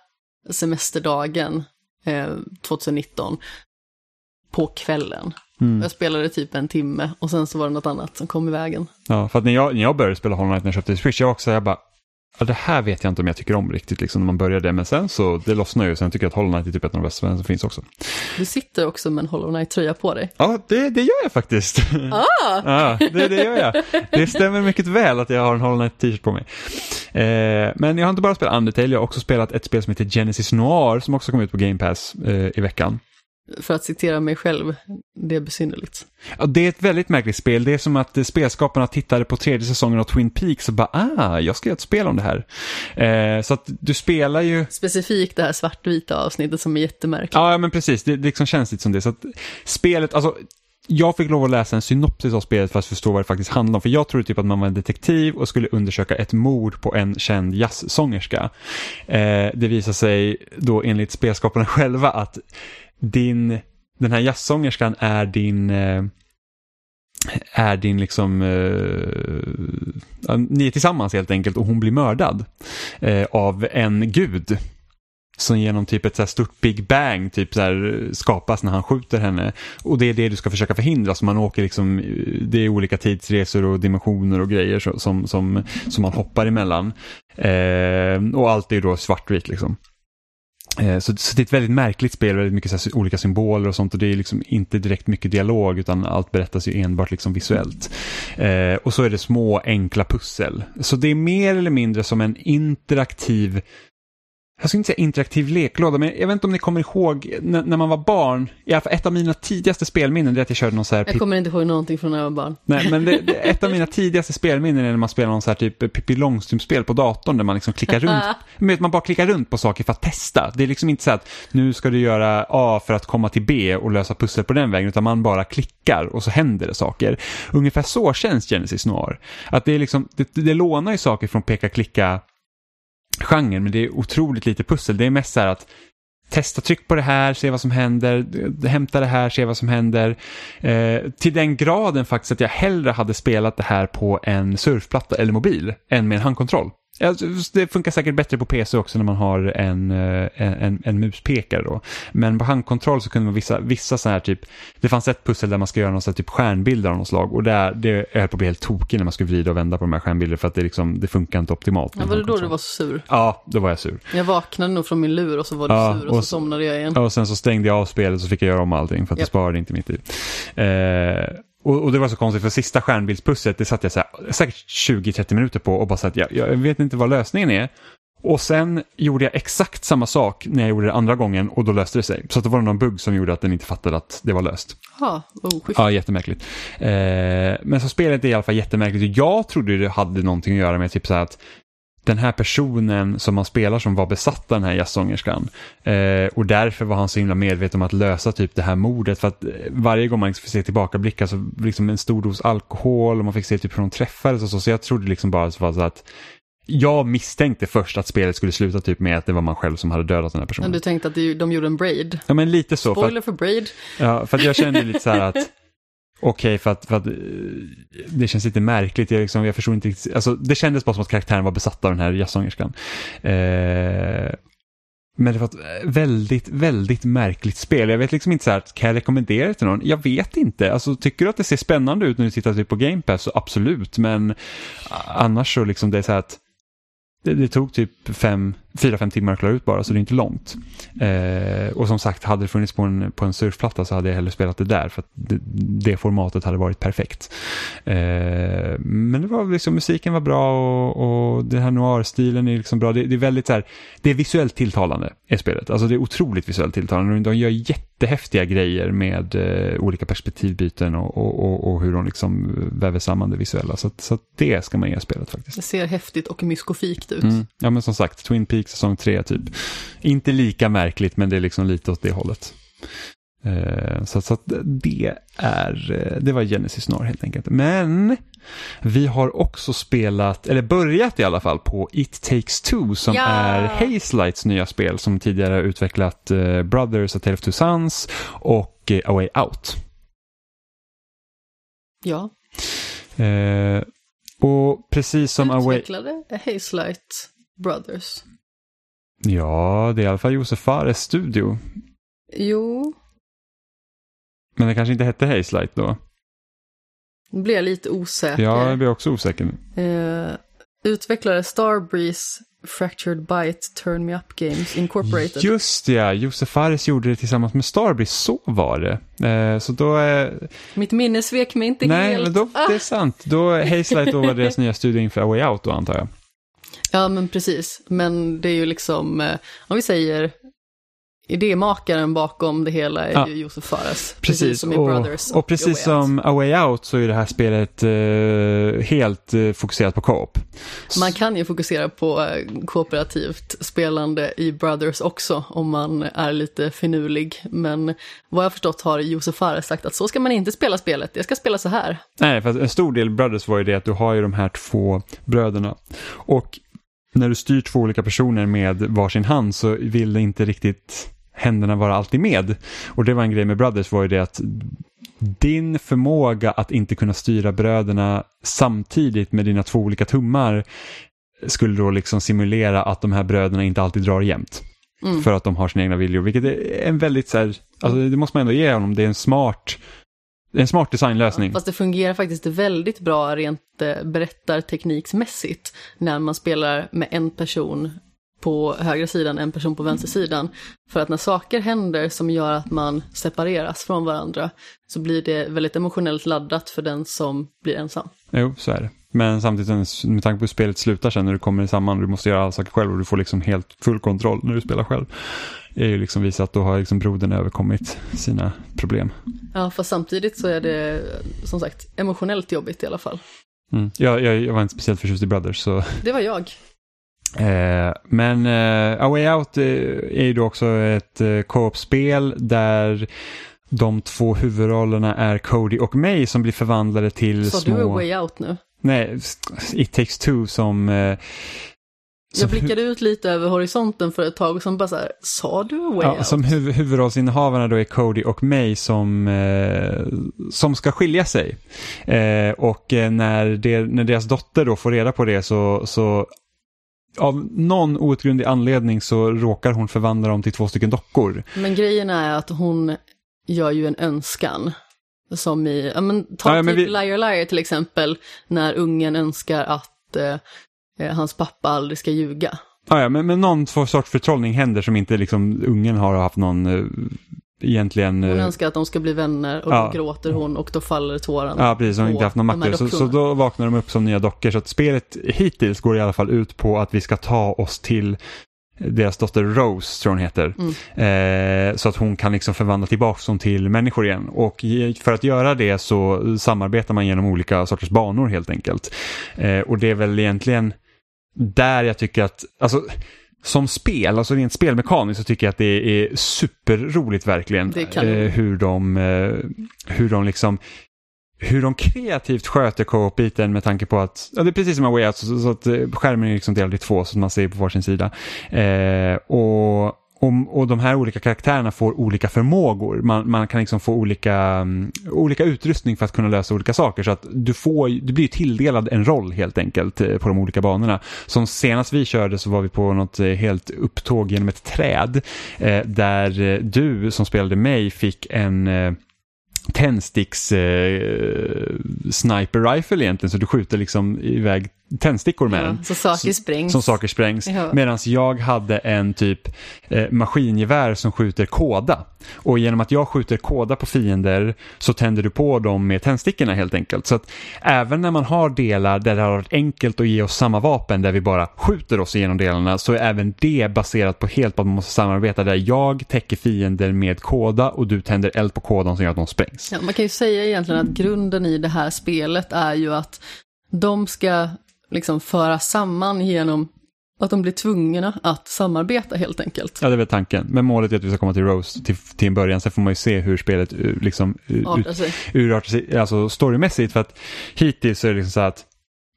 semesterdagen eh, 2019 på kvällen. Mm. Jag spelade typ en timme och sen så var det något annat som kom i vägen. Ja, för att när jag, när jag började spela Hollow Knight när jag köpte Switch, jag också, jag bara, ja, det här vet jag inte om jag tycker om riktigt liksom när man började, men sen så, det lossnar ju, sen tycker jag att Hollow Knight är typ ett av de bästa som finns också. Du sitter också med en Hollow Knight-tröja på dig. Ja, det, det gör jag faktiskt. Ah! <laughs> ja, det, det gör jag. Det stämmer mycket väl att jag har en Hollow Knight-t-shirt på mig. Eh, men jag har inte bara spelat Undertale, jag har också spelat ett spel som heter Genesis Noir som också kom ut på Game Pass eh, i veckan. För att citera mig själv, det är besynnerligt. Ja, det är ett väldigt märkligt spel. Det är som att spelskaparna tittade på tredje säsongen av Twin Peaks och bara ah, jag ska göra ett spel om det här. Eh, så att du spelar ju... Specifikt det här svartvita avsnittet som är jättemärkligt. Ja, men precis. Det, det liksom känns lite som det. Så att spelet, alltså jag fick lov att läsa en synopsis av spelet för att förstå vad det faktiskt handlar om. För jag trodde typ att man var en detektiv och skulle undersöka ett mord på en känd jazzsångerska. Eh, det visar sig då enligt spelskaparna <laughs> själva att din, den här jazzsångerskan är din eh, är din liksom, eh, ni är tillsammans helt enkelt och hon blir mördad eh, av en gud. Som genom typ ett så stort Big Bang typ så här, eh, skapas när han skjuter henne. Och det är det du ska försöka förhindra. Så man åker liksom, eh, det är olika tidsresor och dimensioner och grejer som, som, som man hoppar emellan. Eh, och allt är då svartvitt liksom. Eh, så, så det är ett väldigt märkligt spel, väldigt mycket så här, olika symboler och sånt och det är liksom inte direkt mycket dialog utan allt berättas ju enbart liksom visuellt. Eh, och så är det små enkla pussel. Så det är mer eller mindre som en interaktiv jag skulle inte säga interaktiv leklåda, men jag vet inte om ni kommer ihåg när, när man var barn, i alla fall ett av mina tidigaste spelminnen är att jag körde någon så här Jag kommer inte ihåg någonting från när jag var barn. Nej, men det, det, <laughs> ett av mina tidigaste spelminnen är när man spelar någon så här typ Pippi Långstrump-spel på datorn där man liksom klickar runt. <laughs> Men man bara klickar runt på saker för att testa. Det är liksom inte så att nu ska du göra A för att komma till B och lösa pussel på den vägen, utan man bara klickar och så händer det saker. Ungefär så känns Genesis Noir. Att det är liksom, det, det lånar ju saker från peka-klicka genren, men det är otroligt lite pussel. Det är mest så här att testa tryck på det här, se vad som händer, hämta det här, se vad som händer. Eh, till den graden faktiskt att jag hellre hade spelat det här på en surfplatta eller mobil än med en handkontroll. Alltså, det funkar säkert bättre på PC också när man har en, eh, en, en muspekare då. Men på handkontroll så kunde man vissa, vissa så här typ, det fanns ett pussel där man ska göra någon sån här typ stjärnbilder av något slag och där, det höll på att bli helt tokig när man skulle vrida och vända på de här stjärnbilderna för att det, liksom, det funkar inte optimalt. Ja, var det då du var så sur? Ja, då var jag sur. Jag vaknade nog från min lur och så var du Ja, sur och, och så somnade jag igen. Och sen så stängde jag av spelet och så fick jag göra om allting för att det Japp. sparade inte mitt liv. Eh, och, och det var så konstigt för sista stjärnbildspusslet det satt jag så här, säkert 20-30 minuter på och bara så att jag, jag vet inte vad lösningen är. Och sen gjorde jag exakt samma sak när jag gjorde det andra gången och då löste det sig. Så det var någon bugg som gjorde att den inte fattade att det var löst. Ja, oh. Ja, jättemärkligt. Eh, men så spelet är i alla fall jättemärkligt. Jag trodde det hade någonting att göra med typ så här att den här personen som man spelar som var besatt av den här jazzsångerskan. Eh, och därför var han så himla medveten om att lösa typ det här mordet. För att eh, varje gång man liksom fick se tillbakablickar så liksom en stor dos alkohol och man fick se typ hur de träffades och så. Så jag trodde liksom bara så så att jag misstänkte först att spelet skulle sluta typ med att det var man själv som hade dödat den här Men personen. du tänkte att de gjorde en braid? Ja men lite så. För att, Spoiler för braid. Ja, för att jag kände lite så här att <laughs> okej, för, att, för att eh, det känns lite märkligt. Jag, liksom, jag förstod inte riktigt. Alltså, det kändes bara som att karaktären var besatt av den här jazzsångerskan. Eh, men det var ett eh, väldigt, väldigt märkligt spel. Jag vet liksom inte så här, kan jag rekommendera det till någon? Jag vet inte. Alltså, tycker du att det ser spännande ut när du tittar typ på Game Pass så absolut. Men annars så liksom det är så här att det, det tog typ fem, fyra, fem timmar att klara ut bara, så det är inte långt. Eh, och som sagt, hade det funnits på en, på en surfplatta så hade jag hellre spelat det där, för att det, det formatet hade varit perfekt. Eh, men det var liksom, musiken var bra och, och den här noir-stilen är liksom bra. Det, det är väldigt så här, det är visuellt tilltalande i spelet. Alltså det är otroligt visuellt tilltalande. De gör jättehäftiga grejer med eh, olika perspektivbyten och, och, och, och hur de liksom väver samman det visuella. Så, så det ska man ge spelet faktiskt. Det ser häftigt och myskofikt ut. Mm. Ja men som sagt, Twin Peaks säsong 3 typ. Inte lika märkligt men det är liksom lite åt det hållet. Eh, så så att det är, eh, det var Genesis Noir helt enkelt. Men vi har också spelat, eller börjat i alla fall på It Takes Two som Ja! är Hazelights nya spel som tidigare har utvecklat eh, Brothers, A Tale of Two Sons och A Way Out. Ja. Eh, och precis som A Way... Utvecklade Hazelight Brothers. Ja, det är i alla fall Josef Fares studio. Jo, Men det kanske inte hette Hazelight då? nu blir jag lite osäker. Ja, jag blir också osäker nu. Eh, utvecklare Starbreeze Fractured Byte Turn Me Up Games Incorporated. Just ja. Josef Fares gjorde det tillsammans med Starbreeze, så var det. Eh, så då... Eh, Mitt minne svek mig inte nej, helt. men då, det är sant. Då Hazelight då var deras <laughs> nya studio inför Way Out då, antar jag. Ja, men precis. Men det är ju liksom, eh, om vi säger idémakaren bakom det hela är Ja. ju Josef Fares. Precis, som i och, Brothers och precis Way Out. som A Way Out så är det här spelet eh, helt eh, fokuserat på co-op. Man kan ju fokusera på eh, kooperativt spelande i Brothers också om man är lite finurlig. Men vad jag förstått har Josef Fares sagt att så ska man inte spela spelet, det ska spela så här. Nej, för en stor del Brothers var ju det att du har ju de här två bröderna. Och när du styr två olika personer med varsin hand så vill det inte riktigt händerna vara alltid med. Och det var en grej med Brothers var ju det att din förmåga att inte kunna styra bröderna samtidigt med dina två olika tummar skulle då liksom simulera att de här bröderna inte alltid drar jämnt. Mm. För att de har sina egna viljor, vilket är en väldigt så här, alltså det måste man ändå ge honom, det är en smart, en smart designlösning. Fast det fungerar faktiskt väldigt bra rent eh, berättartekniksmässigt när man spelar med en person på högra sidan, en person på vänstersidan. För att när saker händer som gör att man separeras från varandra så blir det väldigt emotionellt laddat för den som blir ensam. Jo, så är det. Men samtidigt med tanke på hur spelet slutar sen när du kommer samman och du måste göra alla saker själv och du får liksom helt full kontroll när du spelar själv. Är ju liksom visat att då har liksom brodern överkommit sina problem. Ja, fast samtidigt så är det som sagt emotionellt jobbigt i alla fall. Mm. Jag, jag, jag var inte speciellt förtjust i Brothers. Så... Det var jag. Eh, men eh, A Way Out eh, är ju då också ett eh, co-op-spel där de två huvudrollerna är Cody och May som blir förvandlade till Sa små... du A Way Out nu? Nej, It takes two som... Jag blickade ut lite över horisonten för ett tag och som bara så här, sa du Way ja, Out? Som huv huvudrollsinnehavarna då är Cody och May som, eh, som ska skilja sig. Eh, och eh, när, det, när deras dotter då får reda på det så, så av någon outgrundlig anledning så råkar hon förvandla dem till två stycken dockor. Men grejen är att hon gör ju en önskan. Som i, ja men ta Ja, men typ vi- Liar Liar till exempel, när ungen önskar att eh, hans pappa aldrig ska ljuga. Ah, ja, men, men någon sorts förtrollning händer som inte liksom ungen har haft någon eh, egentligen... Hon eh, önskar att de ska bli vänner och Ja. då gråter hon och då faller tårarna. Ja, precis. De har inte haft någon makt. Så, så då vaknar de upp som nya dockor. Så att spelet hittills går i alla fall ut på att vi ska ta oss till deras dotter Rose, tror hon heter. Mm. Eh, så att hon kan liksom förvandla tillbaka dem till människor igen. Och för att göra det så samarbetar man genom olika sorters banor helt enkelt. Eh, och det är väl egentligen där jag tycker att, alltså som spel, alltså rent spelmekaniskt så tycker jag att det är superroligt verkligen. Eh, hur de, eh, hur de liksom hur de kreativt sköter co-op-biten med tanke på att, ja det är precis som A Way Out, så, så att eh, skärmen är liksom delad i två så att man ser på varsin sida. Eh, och, och, och de här olika karaktärerna får olika förmågor. Man, man kan liksom få olika, um, olika utrustning för att kunna lösa olika saker. Så att du, får, du blir tilldelad en roll helt enkelt eh, på de olika banorna. Som senast vi körde så var vi på något eh, helt upptåg genom ett träd. Eh, där eh, du som spelade mig fick en eh, tändsticks eh, sniper rifle egentligen. Så du skjuter liksom iväg tändstickor med den. Ja, så saker sprängs. Som saker sprängs. Ja. Medan jag hade en typ eh, maskingevär som skjuter kåda. Och genom att jag skjuter kåda på fiender så tänder du på dem med tändstickorna helt enkelt. Så att även när man har delar där det har varit enkelt att ge oss samma vapen där vi bara skjuter oss igenom delarna så är även det baserat på helt på att man måste samarbeta där jag täcker fiender med kåda och du tänder eld på kådan som gör att de sprängs. Ja, man kan ju säga egentligen att grunden i det här spelet är ju att de ska liksom föra samman genom att de blir tvungna att samarbeta helt enkelt. Ja, det är väl tanken. Men målet är att vi ska komma till Rose till, till en början. Sen får man ju se hur spelet eh, liksom eh, sig. urartar sig, alltså storymässigt. För att hittills är det liksom så att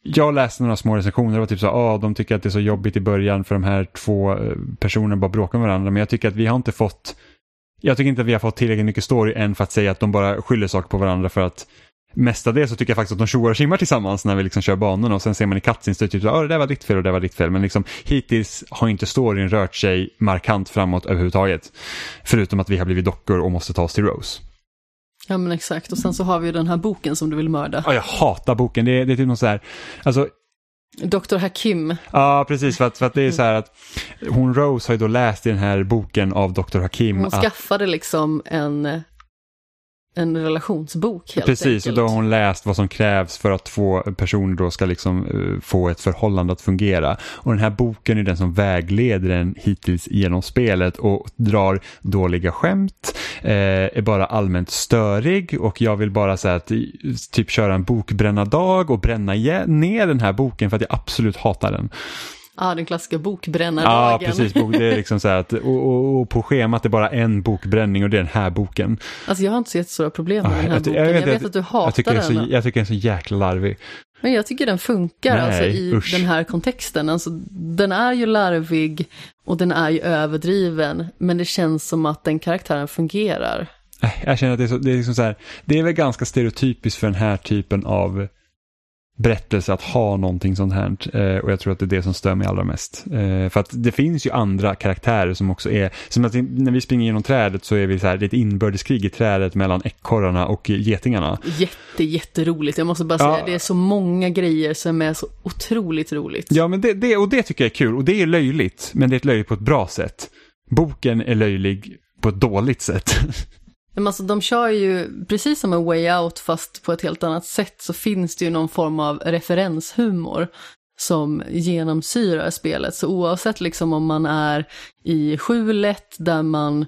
jag läste några små recensioner, det var typ så ah, de tycker att det är så jobbigt i början för de här två eh, personerna bara bråkar med varandra. Men jag tycker att vi har inte fått, jag tycker inte att vi har fått tillräckligt mycket story än för att säga att de bara skyller saker på varandra för att Mestadels så tycker jag faktiskt att de tjoar och simmar tillsammans när vi liksom kör banorna och sen ser man i cutscenes typ så ah, det där var ditt fel och det var ditt fel. Men liksom hittills har inte storyn rört sig markant framåt överhuvudtaget. Förutom att vi har blivit dockor och måste ta oss till Rose. Ja men exakt, och sen så har vi ju den här boken som du vill mörda. Ja, jag hatar boken. Det är, det är typ något så här, alltså Dr. Hakim. Ja, precis. För att, för att det är så här att hon Rose har ju då läst i den här boken av Dr. Hakim. Hon att, skaffade liksom en, en relationsbok helt precis, enkelt. och då har hon läst vad som krävs för att två personer då ska liksom eh, få ett förhållande att fungera. Och den här boken är den som vägleder den hittills genom spelet och drar dåliga skämt, eh, är bara allmänt störig och jag vill bara säga att typ köra en bokbränna-dag och bränna ner den här boken för att jag absolut hatar den. Ja, den klassiska Ja, bokbrännardagen. precis. Bok, det är liksom så att, och, och, och på schemat är bara en bokbränning och det är den här boken. Alltså jag har inte så jättestora problem med Ah, den här jag boken. jag Jag vet vet, att- du Jag hatar tycker, det är den. så, jag tycker den är så jäkla larvig. Men jag tycker den funkar Nej, alltså i usch. den här kontexten. Alltså, den är ju larvig och den är ju överdriven. Men det känns som att den karaktären fungerar. Äh, Jag känner att det är, så, det är liksom så här, det är väl ganska stereotypiskt för den här typen av berättelse att ha någonting sånt här. Eh, och jag tror att det är det som stör mig allra mest. Eh, för att det finns ju andra karaktärer som också är, som att när vi springer genom trädet så är vi så här, det är ett inbördeskrig i trädet mellan ekorrarna och getingarna. Jätte, jätteroligt. Jag måste bara säga, ja. det är så många grejer som är så otroligt roligt. Ja, men det, det, och det tycker jag är kul. Och det är löjligt, men det är ett löjligt på ett bra sätt. Boken är löjlig på ett dåligt sätt. <laughs> Men alltså de kör ju, precis som en way out fast på ett helt annat sätt, så finns det ju någon form av referenshumor som genomsyrar spelet. Så oavsett liksom om man är i skjulet där man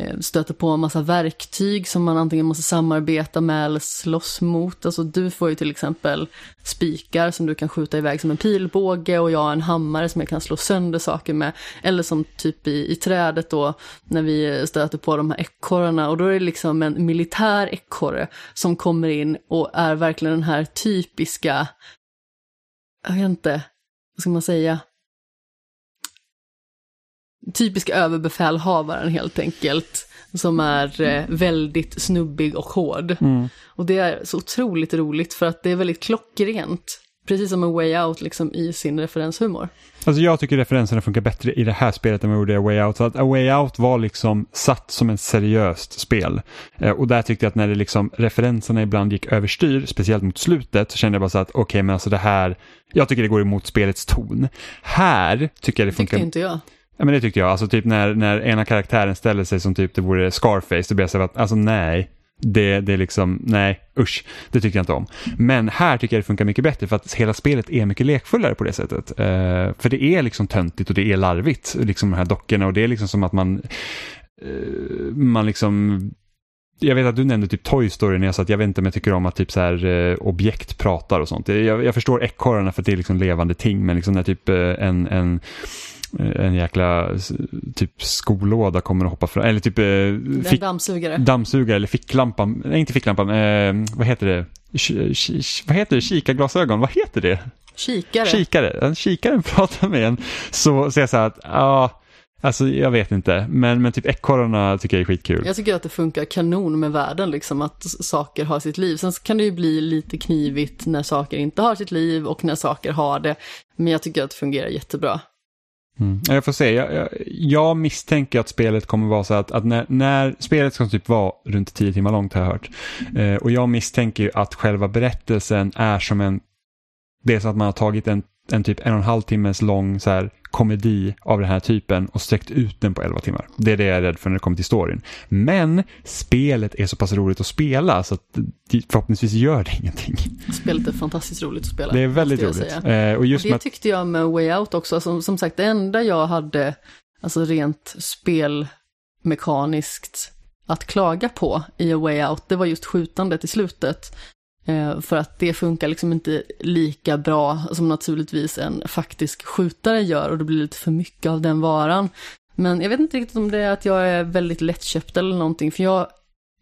Eh, stöter på en massa verktyg som man antingen måste samarbeta med eller slåss mot. Alltså du får ju till exempel spikar som du kan skjuta iväg som en pilbåge och jag har en hammare som jag kan slå sönder saker med. Eller som typ i, i trädet då när vi stöter på de här ekorrarna och då är det liksom en militär ekorre som kommer in och är verkligen den här typiska, jag vet inte, vad ska man säga, typiska överbefälhavaren helt enkelt. Som är eh, väldigt snubbig och hård. Mm. Och det är så otroligt roligt för att det är väldigt klockrent. Precis som en way out liksom i sin referenshumor. Alltså jag tycker referenserna funkar bättre i det här spelet än vad gjorde i A Way Out. Så att A Way Out var liksom satt som ett seriöst spel. Eh, och där tyckte jag att när det liksom referenserna ibland gick överstyr, speciellt mot slutet, så kände jag bara så att okej okay, men alltså det här, jag tycker det går emot spelets ton. Här tycker jag det funkar. Tyckte inte jag. Ja men det tyckte jag. Alltså typ när, när ena karaktären ställer sig som typ det vore Scarface, då blir jag så att alltså nej. Det, det är liksom, nej usch, det tyckte jag inte om. Men här tycker jag det funkar mycket bättre för att hela spelet är mycket lekfullare på det sättet. Uh, för det är liksom töntigt och det är larvigt, liksom de här dockorna och det är liksom som att man, uh, man liksom jag vet att du nämnde typ Toy Story när jag sa att jag vet inte om jag tycker om att typ så här eh, objekt pratar och sånt. Jag, jag förstår ekorrarna för att det är liksom levande ting men liksom när typ eh, en, en en jäkla typ skolåda kommer att hoppa fram. Eller typ... Eh, fick, dammsugare. Dammsugare eller ficklampan. Nej, inte ficklampan. Eh, vad heter det? vad heter det? Kikarglasögon. Vad heter det? Kikare. Kikare. Kikaren <laughs> pratar med en. Så säger jag så här att, ja, alltså jag vet inte. Men, men typ ekorrarna tycker jag är skitkul. Jag tycker att det funkar kanon med världen, liksom att saker har sitt liv. Sen kan det ju bli lite knivigt när saker inte har sitt liv och när saker har det. Men jag tycker att det fungerar jättebra. Mm. Jag får se, jag, jag, jag, misstänker att spelet kommer vara så att, att när, när, spelet ska typ vara runt 10 timmar långt har jag hört. Eh, och jag misstänker ju att själva berättelsen är som en, det är så att man har tagit en, en typ en och en halv timmes lång så här, komedi av den här typen och sträckt ut den på 11 timmar. Det är det jag är rädd för när det kommer till storyn. Men spelet är så pass roligt att spela så att förhoppningsvis gör det ingenting. Spelet är fantastiskt roligt att spela. Det är väldigt roligt. Eh, och just och det tyckte jag med Way Out också. Som, som sagt, det enda jag hade, alltså rent spelmekaniskt, att klaga på i A Way Out, det var just skjutandet i slutet. Eh, för att det funkar liksom inte lika bra som naturligtvis en faktisk skjutare gör och det blir lite för mycket av den varan. Men jag vet inte riktigt om det är att jag är väldigt lättköpt eller någonting, för jag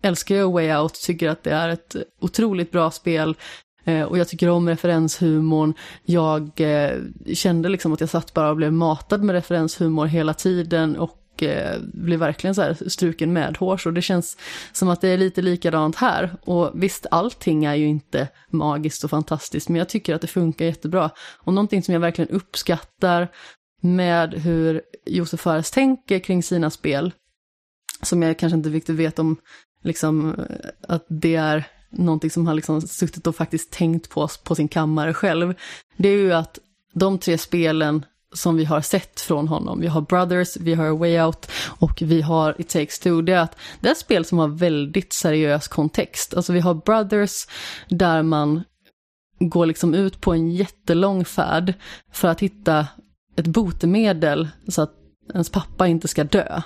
älskar ju Way Out, tycker att det är ett otroligt bra spel. Eh, och jag tycker om referenshumorn. Jag eh, kände liksom att jag satt bara och blev matad med referenshumor hela tiden och och eh, blir verkligen så här struken med hårs och det känns som att det är lite likadant här. Och visst, allting är ju inte magiskt och fantastiskt, men jag tycker att det funkar jättebra. Och någonting som jag verkligen uppskattar med hur Josef Fares tänker kring sina spel, som jag kanske inte riktigt vet om, liksom eh, att det är någonting som han liksom suttit och faktiskt tänkt på på sin kammare själv, det är ju att de tre spelen som vi har sett från honom. Vi har Brothers, vi har A Way Out och vi har It Takes Two. Det är att det är ett spel som har väldigt seriös kontext. Alltså vi har Brothers där man går liksom ut på en jättelång färd för att hitta ett botemedel så att ens pappa inte ska dö.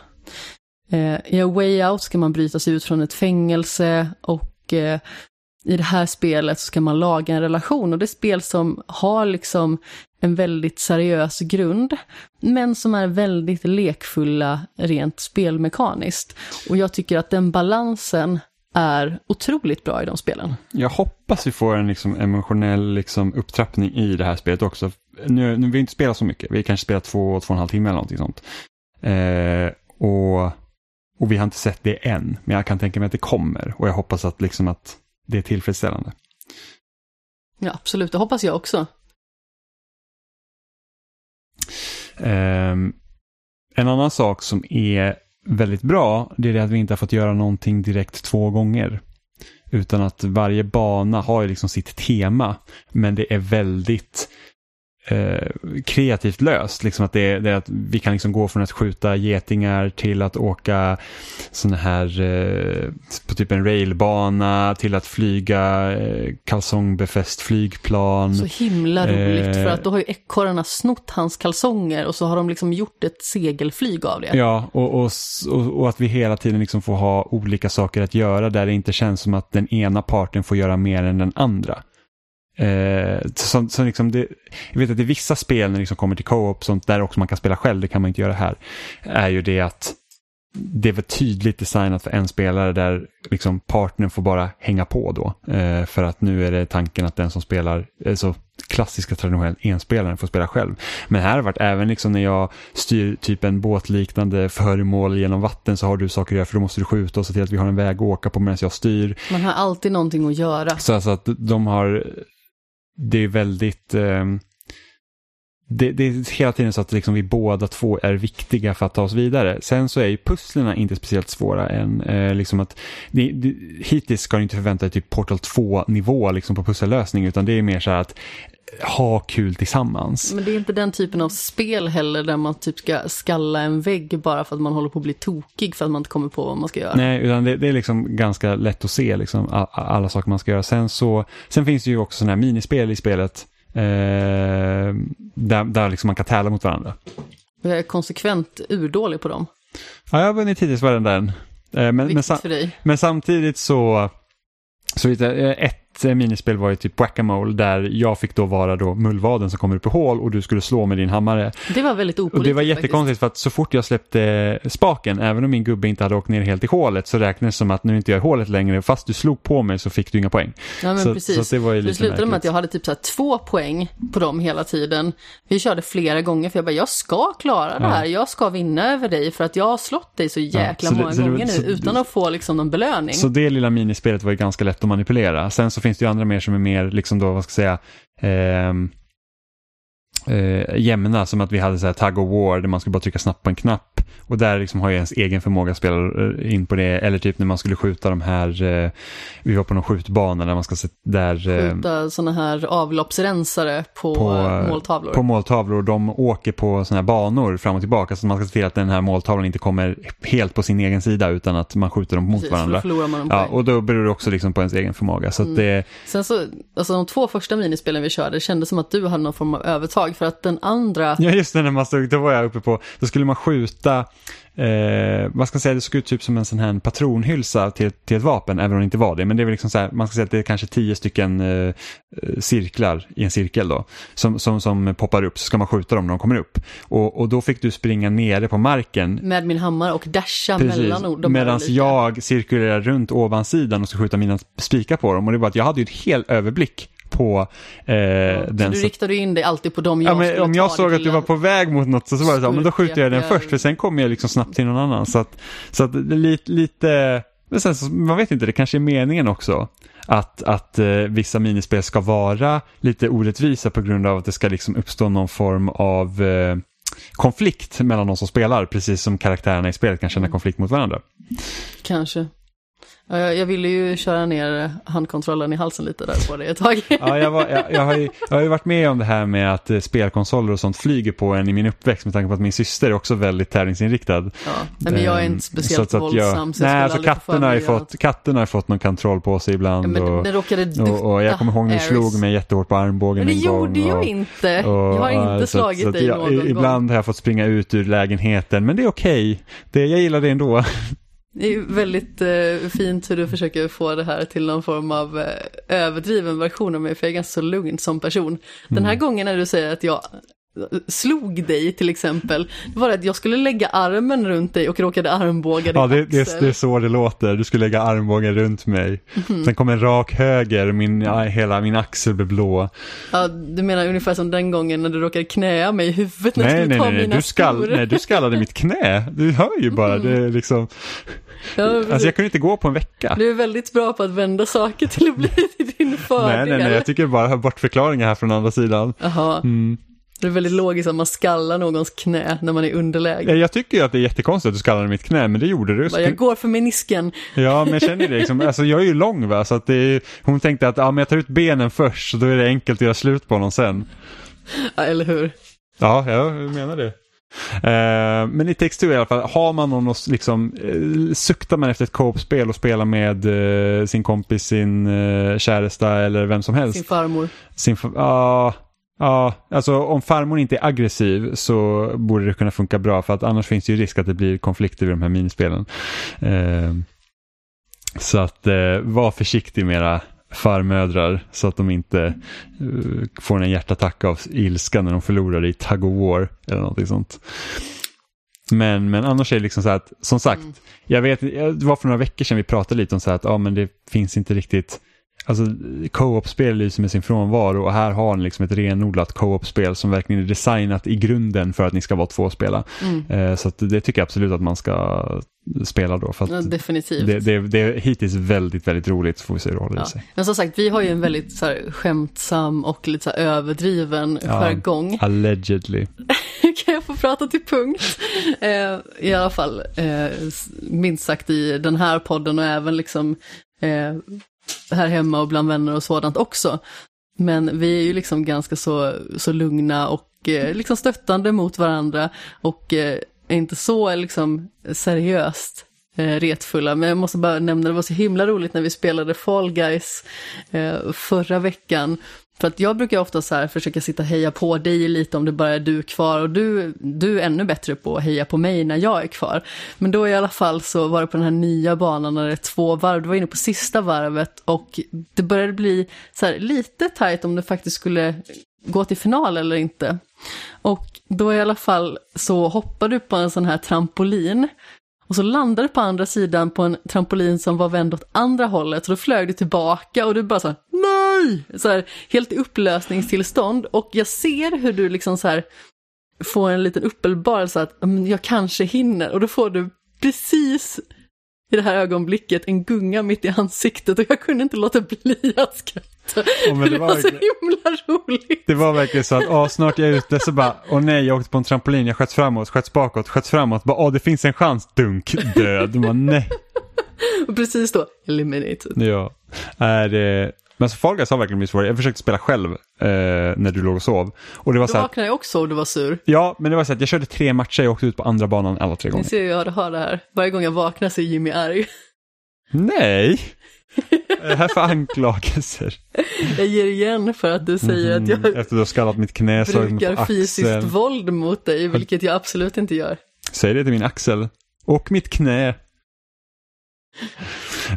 Eh, I A Way Out ska man bryta sig ut från ett fängelse och eh, i det här spelet så ska man laga en relation och det är spel som har liksom en väldigt seriös grund, men som är väldigt lekfulla rent spelmekaniskt. Och jag tycker att den balansen är otroligt bra i de spelen. Jag hoppas vi får en liksom emotionell liksom upptrappning i det här spelet också. Nu, nu vi inte spelat så mycket, vi kanske spelat två, två och en halv timme eller någonting sånt. Eh, och, och vi har inte sett det än, men jag kan tänka mig att det kommer och jag hoppas att, liksom att det är tillfredsställande. Ja, absolut. Det hoppas jag också. Ehm, en annan sak som är väldigt bra, det är det att vi inte har fått göra någonting direkt två gånger. Utan att varje bana har ju liksom sitt tema. Men det är väldigt kreativt löst. Liksom att, det, det, är att vi kan liksom gå från att skjuta getingar till att åka sådana här eh, på typ en railbana till att flyga eh, kalsongbefäst flygplan. Så himla roligt för att då har ju ekorrarna snott hans kalsonger och så har de liksom gjort ett segelflyg av det. Ja, och, och, och, och att vi hela tiden liksom får ha olika saker att göra där det inte känns som att den ena parten får göra mer än den andra. Eh, så, så liksom det, jag vet att i vissa spel när det liksom kommer till co-op, sånt där också man kan spela själv, det kan man inte göra här, är ju det att det väl tydligt designat för en spelare där liksom partnern får bara hänga på då. Eh, för att nu är det tanken att den som spelar, eh, så klassiska traditionellt enspelaren får spela själv. Men här har det varit även liksom när jag styr typ en båtliknande föremål genom vatten så har du saker att göra för då måste du skjuta och se till att vi har en väg att åka på medan jag styr. Man har alltid någonting att göra. Så alltså att de har det är väldigt... Eh, det, det, är hela tiden så att liksom vi båda två är viktiga för att ta oss vidare. Sen så är ju pusslerna inte speciellt svåra än. Eh, liksom att, det, det, hittills ska du inte förvänta dig typ Portal 2-nivå liksom på pussellösning utan det är mer så här att ha kul tillsammans. Men det är inte den typen av spel heller där man typ ska skalla en vägg bara för att man håller på att bli tokig för att man inte kommer på vad man ska göra. Nej, utan det, det är liksom ganska lätt att se liksom alla saker man ska göra. Sen, så, sen finns det ju också sådana här minispel i spelet eh, där, där liksom man kan tävla mot varandra. Jag är konsekvent urdålig på dem. Ja, jag har vunnit hittills varenda en. Eh, men, men, men, samtidigt så, så lite, eh, ett ett minispel var ju typ Whack-A-Mole där jag fick då vara då mullvaden som kommer upp i hål och du skulle slå med din hammare. Det var väldigt opolitiskt. Och det var jättekonstigt för att så fort jag släppte spaken, även om min gubbe inte hade åkt ner helt i hålet, så räknades det som att nu inte jag är i hålet längre. Fast du slog på mig så fick du inga poäng. Ja men så, precis. Så det var ju det slutade med att jag hade typ så två poäng på dem hela tiden. Vi körde flera gånger för jag bara, jag ska klara det här. Ja. Jag ska vinna över dig för att jag har slått dig så jäkla ja, så många det, gånger nu utan att få liksom någon belöning. Så det lilla minispelet var ju ganska lätt att manipulera. Sen så så finns det ju andra mer som är mer, liksom då, vad ska jag säga, eh, eh, jämna, som att vi hade så här tag of war där man skulle bara trycka snabbt på en knapp. Och där liksom har jag ens egen förmåga att spela eh, in på det. Eller typ när man skulle skjuta de här, eh, vi var på någon skjutbana där man ska se, där... Eh, skjuta sådana här avloppsrensare på, på måltavlor. På måltavlor. De åker på sådana här banor fram och tillbaka. Så man ska se till att den här måltavlan inte kommer helt på sin egen sida utan att man skjuter dem mot Precis, varandra. Man ja, och då beror det också liksom på ens egen förmåga. Så mm. det... Sen så, alltså de två första minispelen vi körde, kändes som att du hade någon form av övertag. För att den andra... Ja, just det, när man stod, då var jag uppe på, då skulle man skjuta eh, vad ska jag säga, det såg ut typ som en sån här patronhylsa till, till ett vapen, även om det inte var det. Men det är väl liksom så här, man ska säga att det är kanske tio stycken eh, cirklar i en cirkel då, som, som, som poppar upp, så ska man skjuta dem när de kommer upp. Och, och då fick du springa nere på marken. Med min hammare och dasha Precis, mellan dem. Medan jag cirkulerar runt ovansidan och ska skjuta mina spikar på dem. Och det var att jag hade ju ett helt överblick på eh, ja, den. Så du riktade in dig alltid på dem jag ja, men Om jag såg att du var på väg mot något så, så var det så, men då skjuter jag den först för sen kommer jag liksom snabbt till någon annan. Så att, så att lite, lite men sen man vet inte, det kanske är meningen också. Att, att eh, vissa minispel ska vara lite orättvisa på grund av att det ska liksom uppstå någon form av eh, konflikt mellan de som spelar, precis som karaktärerna i spelet kan känna mm. konflikt mot varandra. Kanske. Jag ville ju köra ner handkontrollen i halsen lite där på det ett tag. Ja, jag, var, jag, jag, har ju, jag har ju varit med om det här med att eh, spelkonsoler och sånt flyger på en i min uppväxt med tanke på att min syster är också väldigt tävlingsinriktad. Ja, men jag är inte ehm, speciellt så att, våldsam. Jag, så nej, alltså katten har, ju fått, katten har fått någon kontroll på sig ibland. Ja, men och, råkade och, och jag kommer ihåg när du slog mig jättehårt på armbågen Men det gjorde jag inte. Och, jag har inte slagit så dig jag, någon Ibland gång. har jag fått springa ut ur lägenheten, men det är okej. Okay. jag gillar det ändå. <laughs> Det är väldigt eh, fint hur du försöker få det här till någon form av eh, överdriven version av mig, för jag är ganska så lugn som person. Den här mm. gången när du säger att jag slog dig till exempel, det var att jag skulle lägga armen runt dig och råkade armbåga din Ja, det, det, det är så det låter. Du skulle lägga armbågen runt mig. Sen kom en rak höger, min, ja, hela min axel blev blå. Ja, du menar ungefär som den gången när du råkade knäa mig i huvudet när jag Nej, skulle nej, ta nej, nej. mina Du, skall, skor. nej, du skallade mitt knä. Du hör ju bara. Det är liksom, Ja, alltså jag kunde inte gå på en vecka. Du är väldigt bra på att vända saker till att bli <laughs> till din fördel. Nej, nej, nej, jag tycker bara hör bort förklaringar här från andra sidan. Jaha, Mm. Det är väldigt logiskt att man skallar någons knä när man är i underläge. Jag tycker ju att det är jättekonstigt att du skallade mitt knä, men det gjorde du. Jag går för menisken. Ja, men jag känner det liksom, <laughs> alltså jag är ju lång va, så att det är, hon tänkte att ja, men jag tar ut benen först, så då är det enkelt att göra slut på honom sen. Ja, eller hur? Ja, jag menar det. Eh, men i Two i alla fall, har man någon att liksom, uh, suktar man efter ett co-op-spel och spelar med eh, sin kompis, sin uh, käresta eller vem som helst. Sin farmor. Sin fa- Ja, alltså om farmor inte är aggressiv så borde det kunna funka bra för att annars finns det ju risk att det blir konflikter vid de här minispelen. Eh, så att eh, var försiktig med era farmödrar så att de inte eh, får en hjärtattack av ilska när de förlorar i tug of war eller någonting sånt. Men, men annars är det liksom så att, som sagt, jag vet, det var för några veckor sedan vi pratade lite om så här att ja, men det finns inte riktigt Alltså co-op-spel lyser med sin frånvaro och här har ni liksom ett renodlat co-op-spel som verkligen är designat i grunden för att ni ska vara två spela. Mm. Eh, så det tycker jag absolut att man ska spela då. För Ja, definitivt. det, det, det är hittills väldigt, väldigt roligt får vi se hur det håller Ja. sig. Men som sagt, vi har ju en väldigt så här, skämtsam och lite så här, överdriven jargong. Allegedly. <laughs> kan jag få prata till punkt? Eh, I alla fall, eh, minst sagt i den här podden och även liksom eh, här hemma och bland vänner och sådant också. Men vi är ju liksom ganska så, så lugna och eh, liksom stöttande mot varandra och eh, är inte så liksom seriöst eh, retfulla. Men jag måste bara nämna, det var så himla roligt när vi spelade Fall Guys eh, förra veckan. För att jag brukar ofta så här försöka sitta och heja på dig lite om det bara är du kvar och du, du är ännu bättre på att heja på mig när jag är kvar. Men då i alla fall så var det på den här nya banan när det är två varv, du var inne på sista varvet och det började bli så här lite tajt om du faktiskt skulle gå till final eller inte. Och då i alla fall så hoppade du på en sån här trampolin och så landade du på andra sidan på en trampolin som var vänd åt andra hållet. Så då flög du tillbaka och du bara så här, nej! Så här, helt i upplösningstillstånd. Och jag ser hur du liksom så här får en liten uppenbarelse att mm, jag kanske hinner. Och då får du precis i det här ögonblicket en gunga mitt i ansiktet och jag kunde inte låta bli att skratta. Men det det var var så himla roligt. Det var verkligen så att, åh, snart är jag ute, så bara, åh nej, jag åkte på en trampolin, jag sköts framåt, sköts bakåt, sköts framåt, bara, åh, det finns en chans, dunk, död. Man, nej. <laughs> Och precis då, eliminated. Ja. Är, det- men så Fall Guys har verkligen svårt. Jag försökte spela själv eh, när du låg och sov. Och det var Då så här, vaknade jag också och du var sur. ja, men det var så att jag körde tre matcher, jag åkte ut på andra banan alla tre Ni gånger. ser ju hur jag har det här. Varje gång jag vaknar så är Jimmy arg. Nej! Vad <laughs> det här för anklagelser? Jag ger igen för att du säger att Mm, jag Efter du har skallat mitt knä, brukar fysiskt våld mot dig, vilket jag absolut inte gör. Säg det till min axel. Och mitt knä.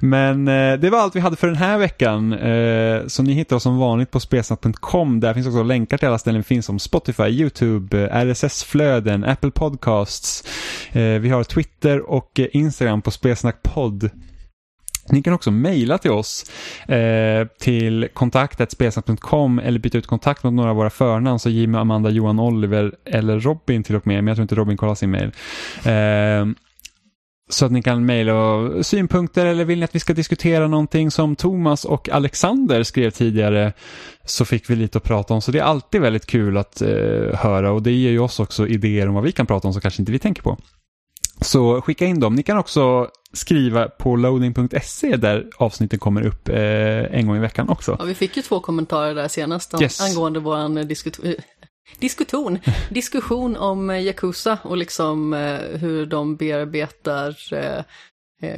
Men eh, det var allt vi hade för den här veckan. Eh, så ni hittar oss som vanligt på spelsnack.com. Där finns också länkar till alla ställen vi finns som Spotify, YouTube, eh, RSS-flöden, Apple Podcasts. Eh, vi har Twitter och eh, Instagram på spelsnackpodd. Ni kan också mejla till oss eh, till kontaktetspelsnack.com eller byta ut kontakt mot några av våra förnamn, så Jimmy, Amanda, Johan, Oliver eller Robin till och med, men jag tror inte Robin kollar sin mejl. Eh, så att ni kan mejla synpunkter eller vill ni att vi ska diskutera någonting som Thomas och Alexander skrev tidigare så fick vi lite att prata om. Så det är alltid väldigt kul att eh, höra och det ger ju oss också idéer om vad vi kan prata om som kanske inte vi tänker på. Så skicka in dem. Ni kan också skriva på loading.se där avsnitten kommer upp eh, en gång i veckan också. Ja, vi fick ju två kommentarer där senast om, Yes. angående våran diskuton, <laughs> diskussion om eh, Yakuza och liksom eh, hur de bearbetar eh,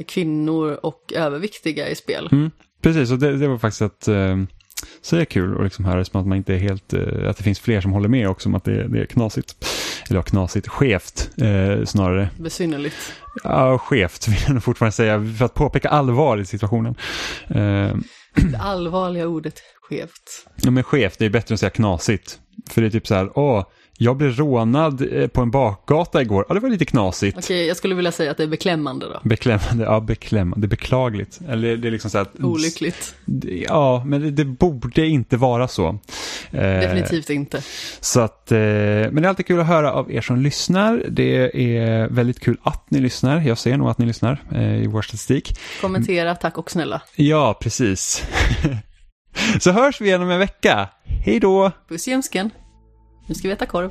kvinnor och överviktiga i spel. Mm, precis, och det, det var faktiskt att så är kul att liksom höra som att man inte är helt, att det finns fler som håller med också om att det, det är knasigt. Eller knasigt, skevt eh, snarare. Besynnerligt. Ja, skevt vill jag nog fortfarande säga för att påpeka allvar i situationen. Eh, Det allvarliga ordet skevt. ja, men skevt, det är bättre än att säga knasigt. För det är typ så här, åh, Jag blev rånad eh, på en bakgata igår. Ja, det var lite knasigt. Okej, jag skulle vilja säga att det är beklämmande då. Beklämmande, ja beklämmande, beklagligt. Eller det är liksom så att... Olyckligt. Ja, men det, det borde inte vara så. Eh, Definitivt inte. Så att, eh, men det är alltid kul att höra av er som lyssnar. Det är väldigt kul att ni lyssnar. Jag ser nog att ni lyssnar eh, i vår statistik. Kommentera, tack och snälla. Ja, precis. <laughs> så hörs vi igen om en vecka. Hej då! Puss i ömsken. Nu ska vi äta korv.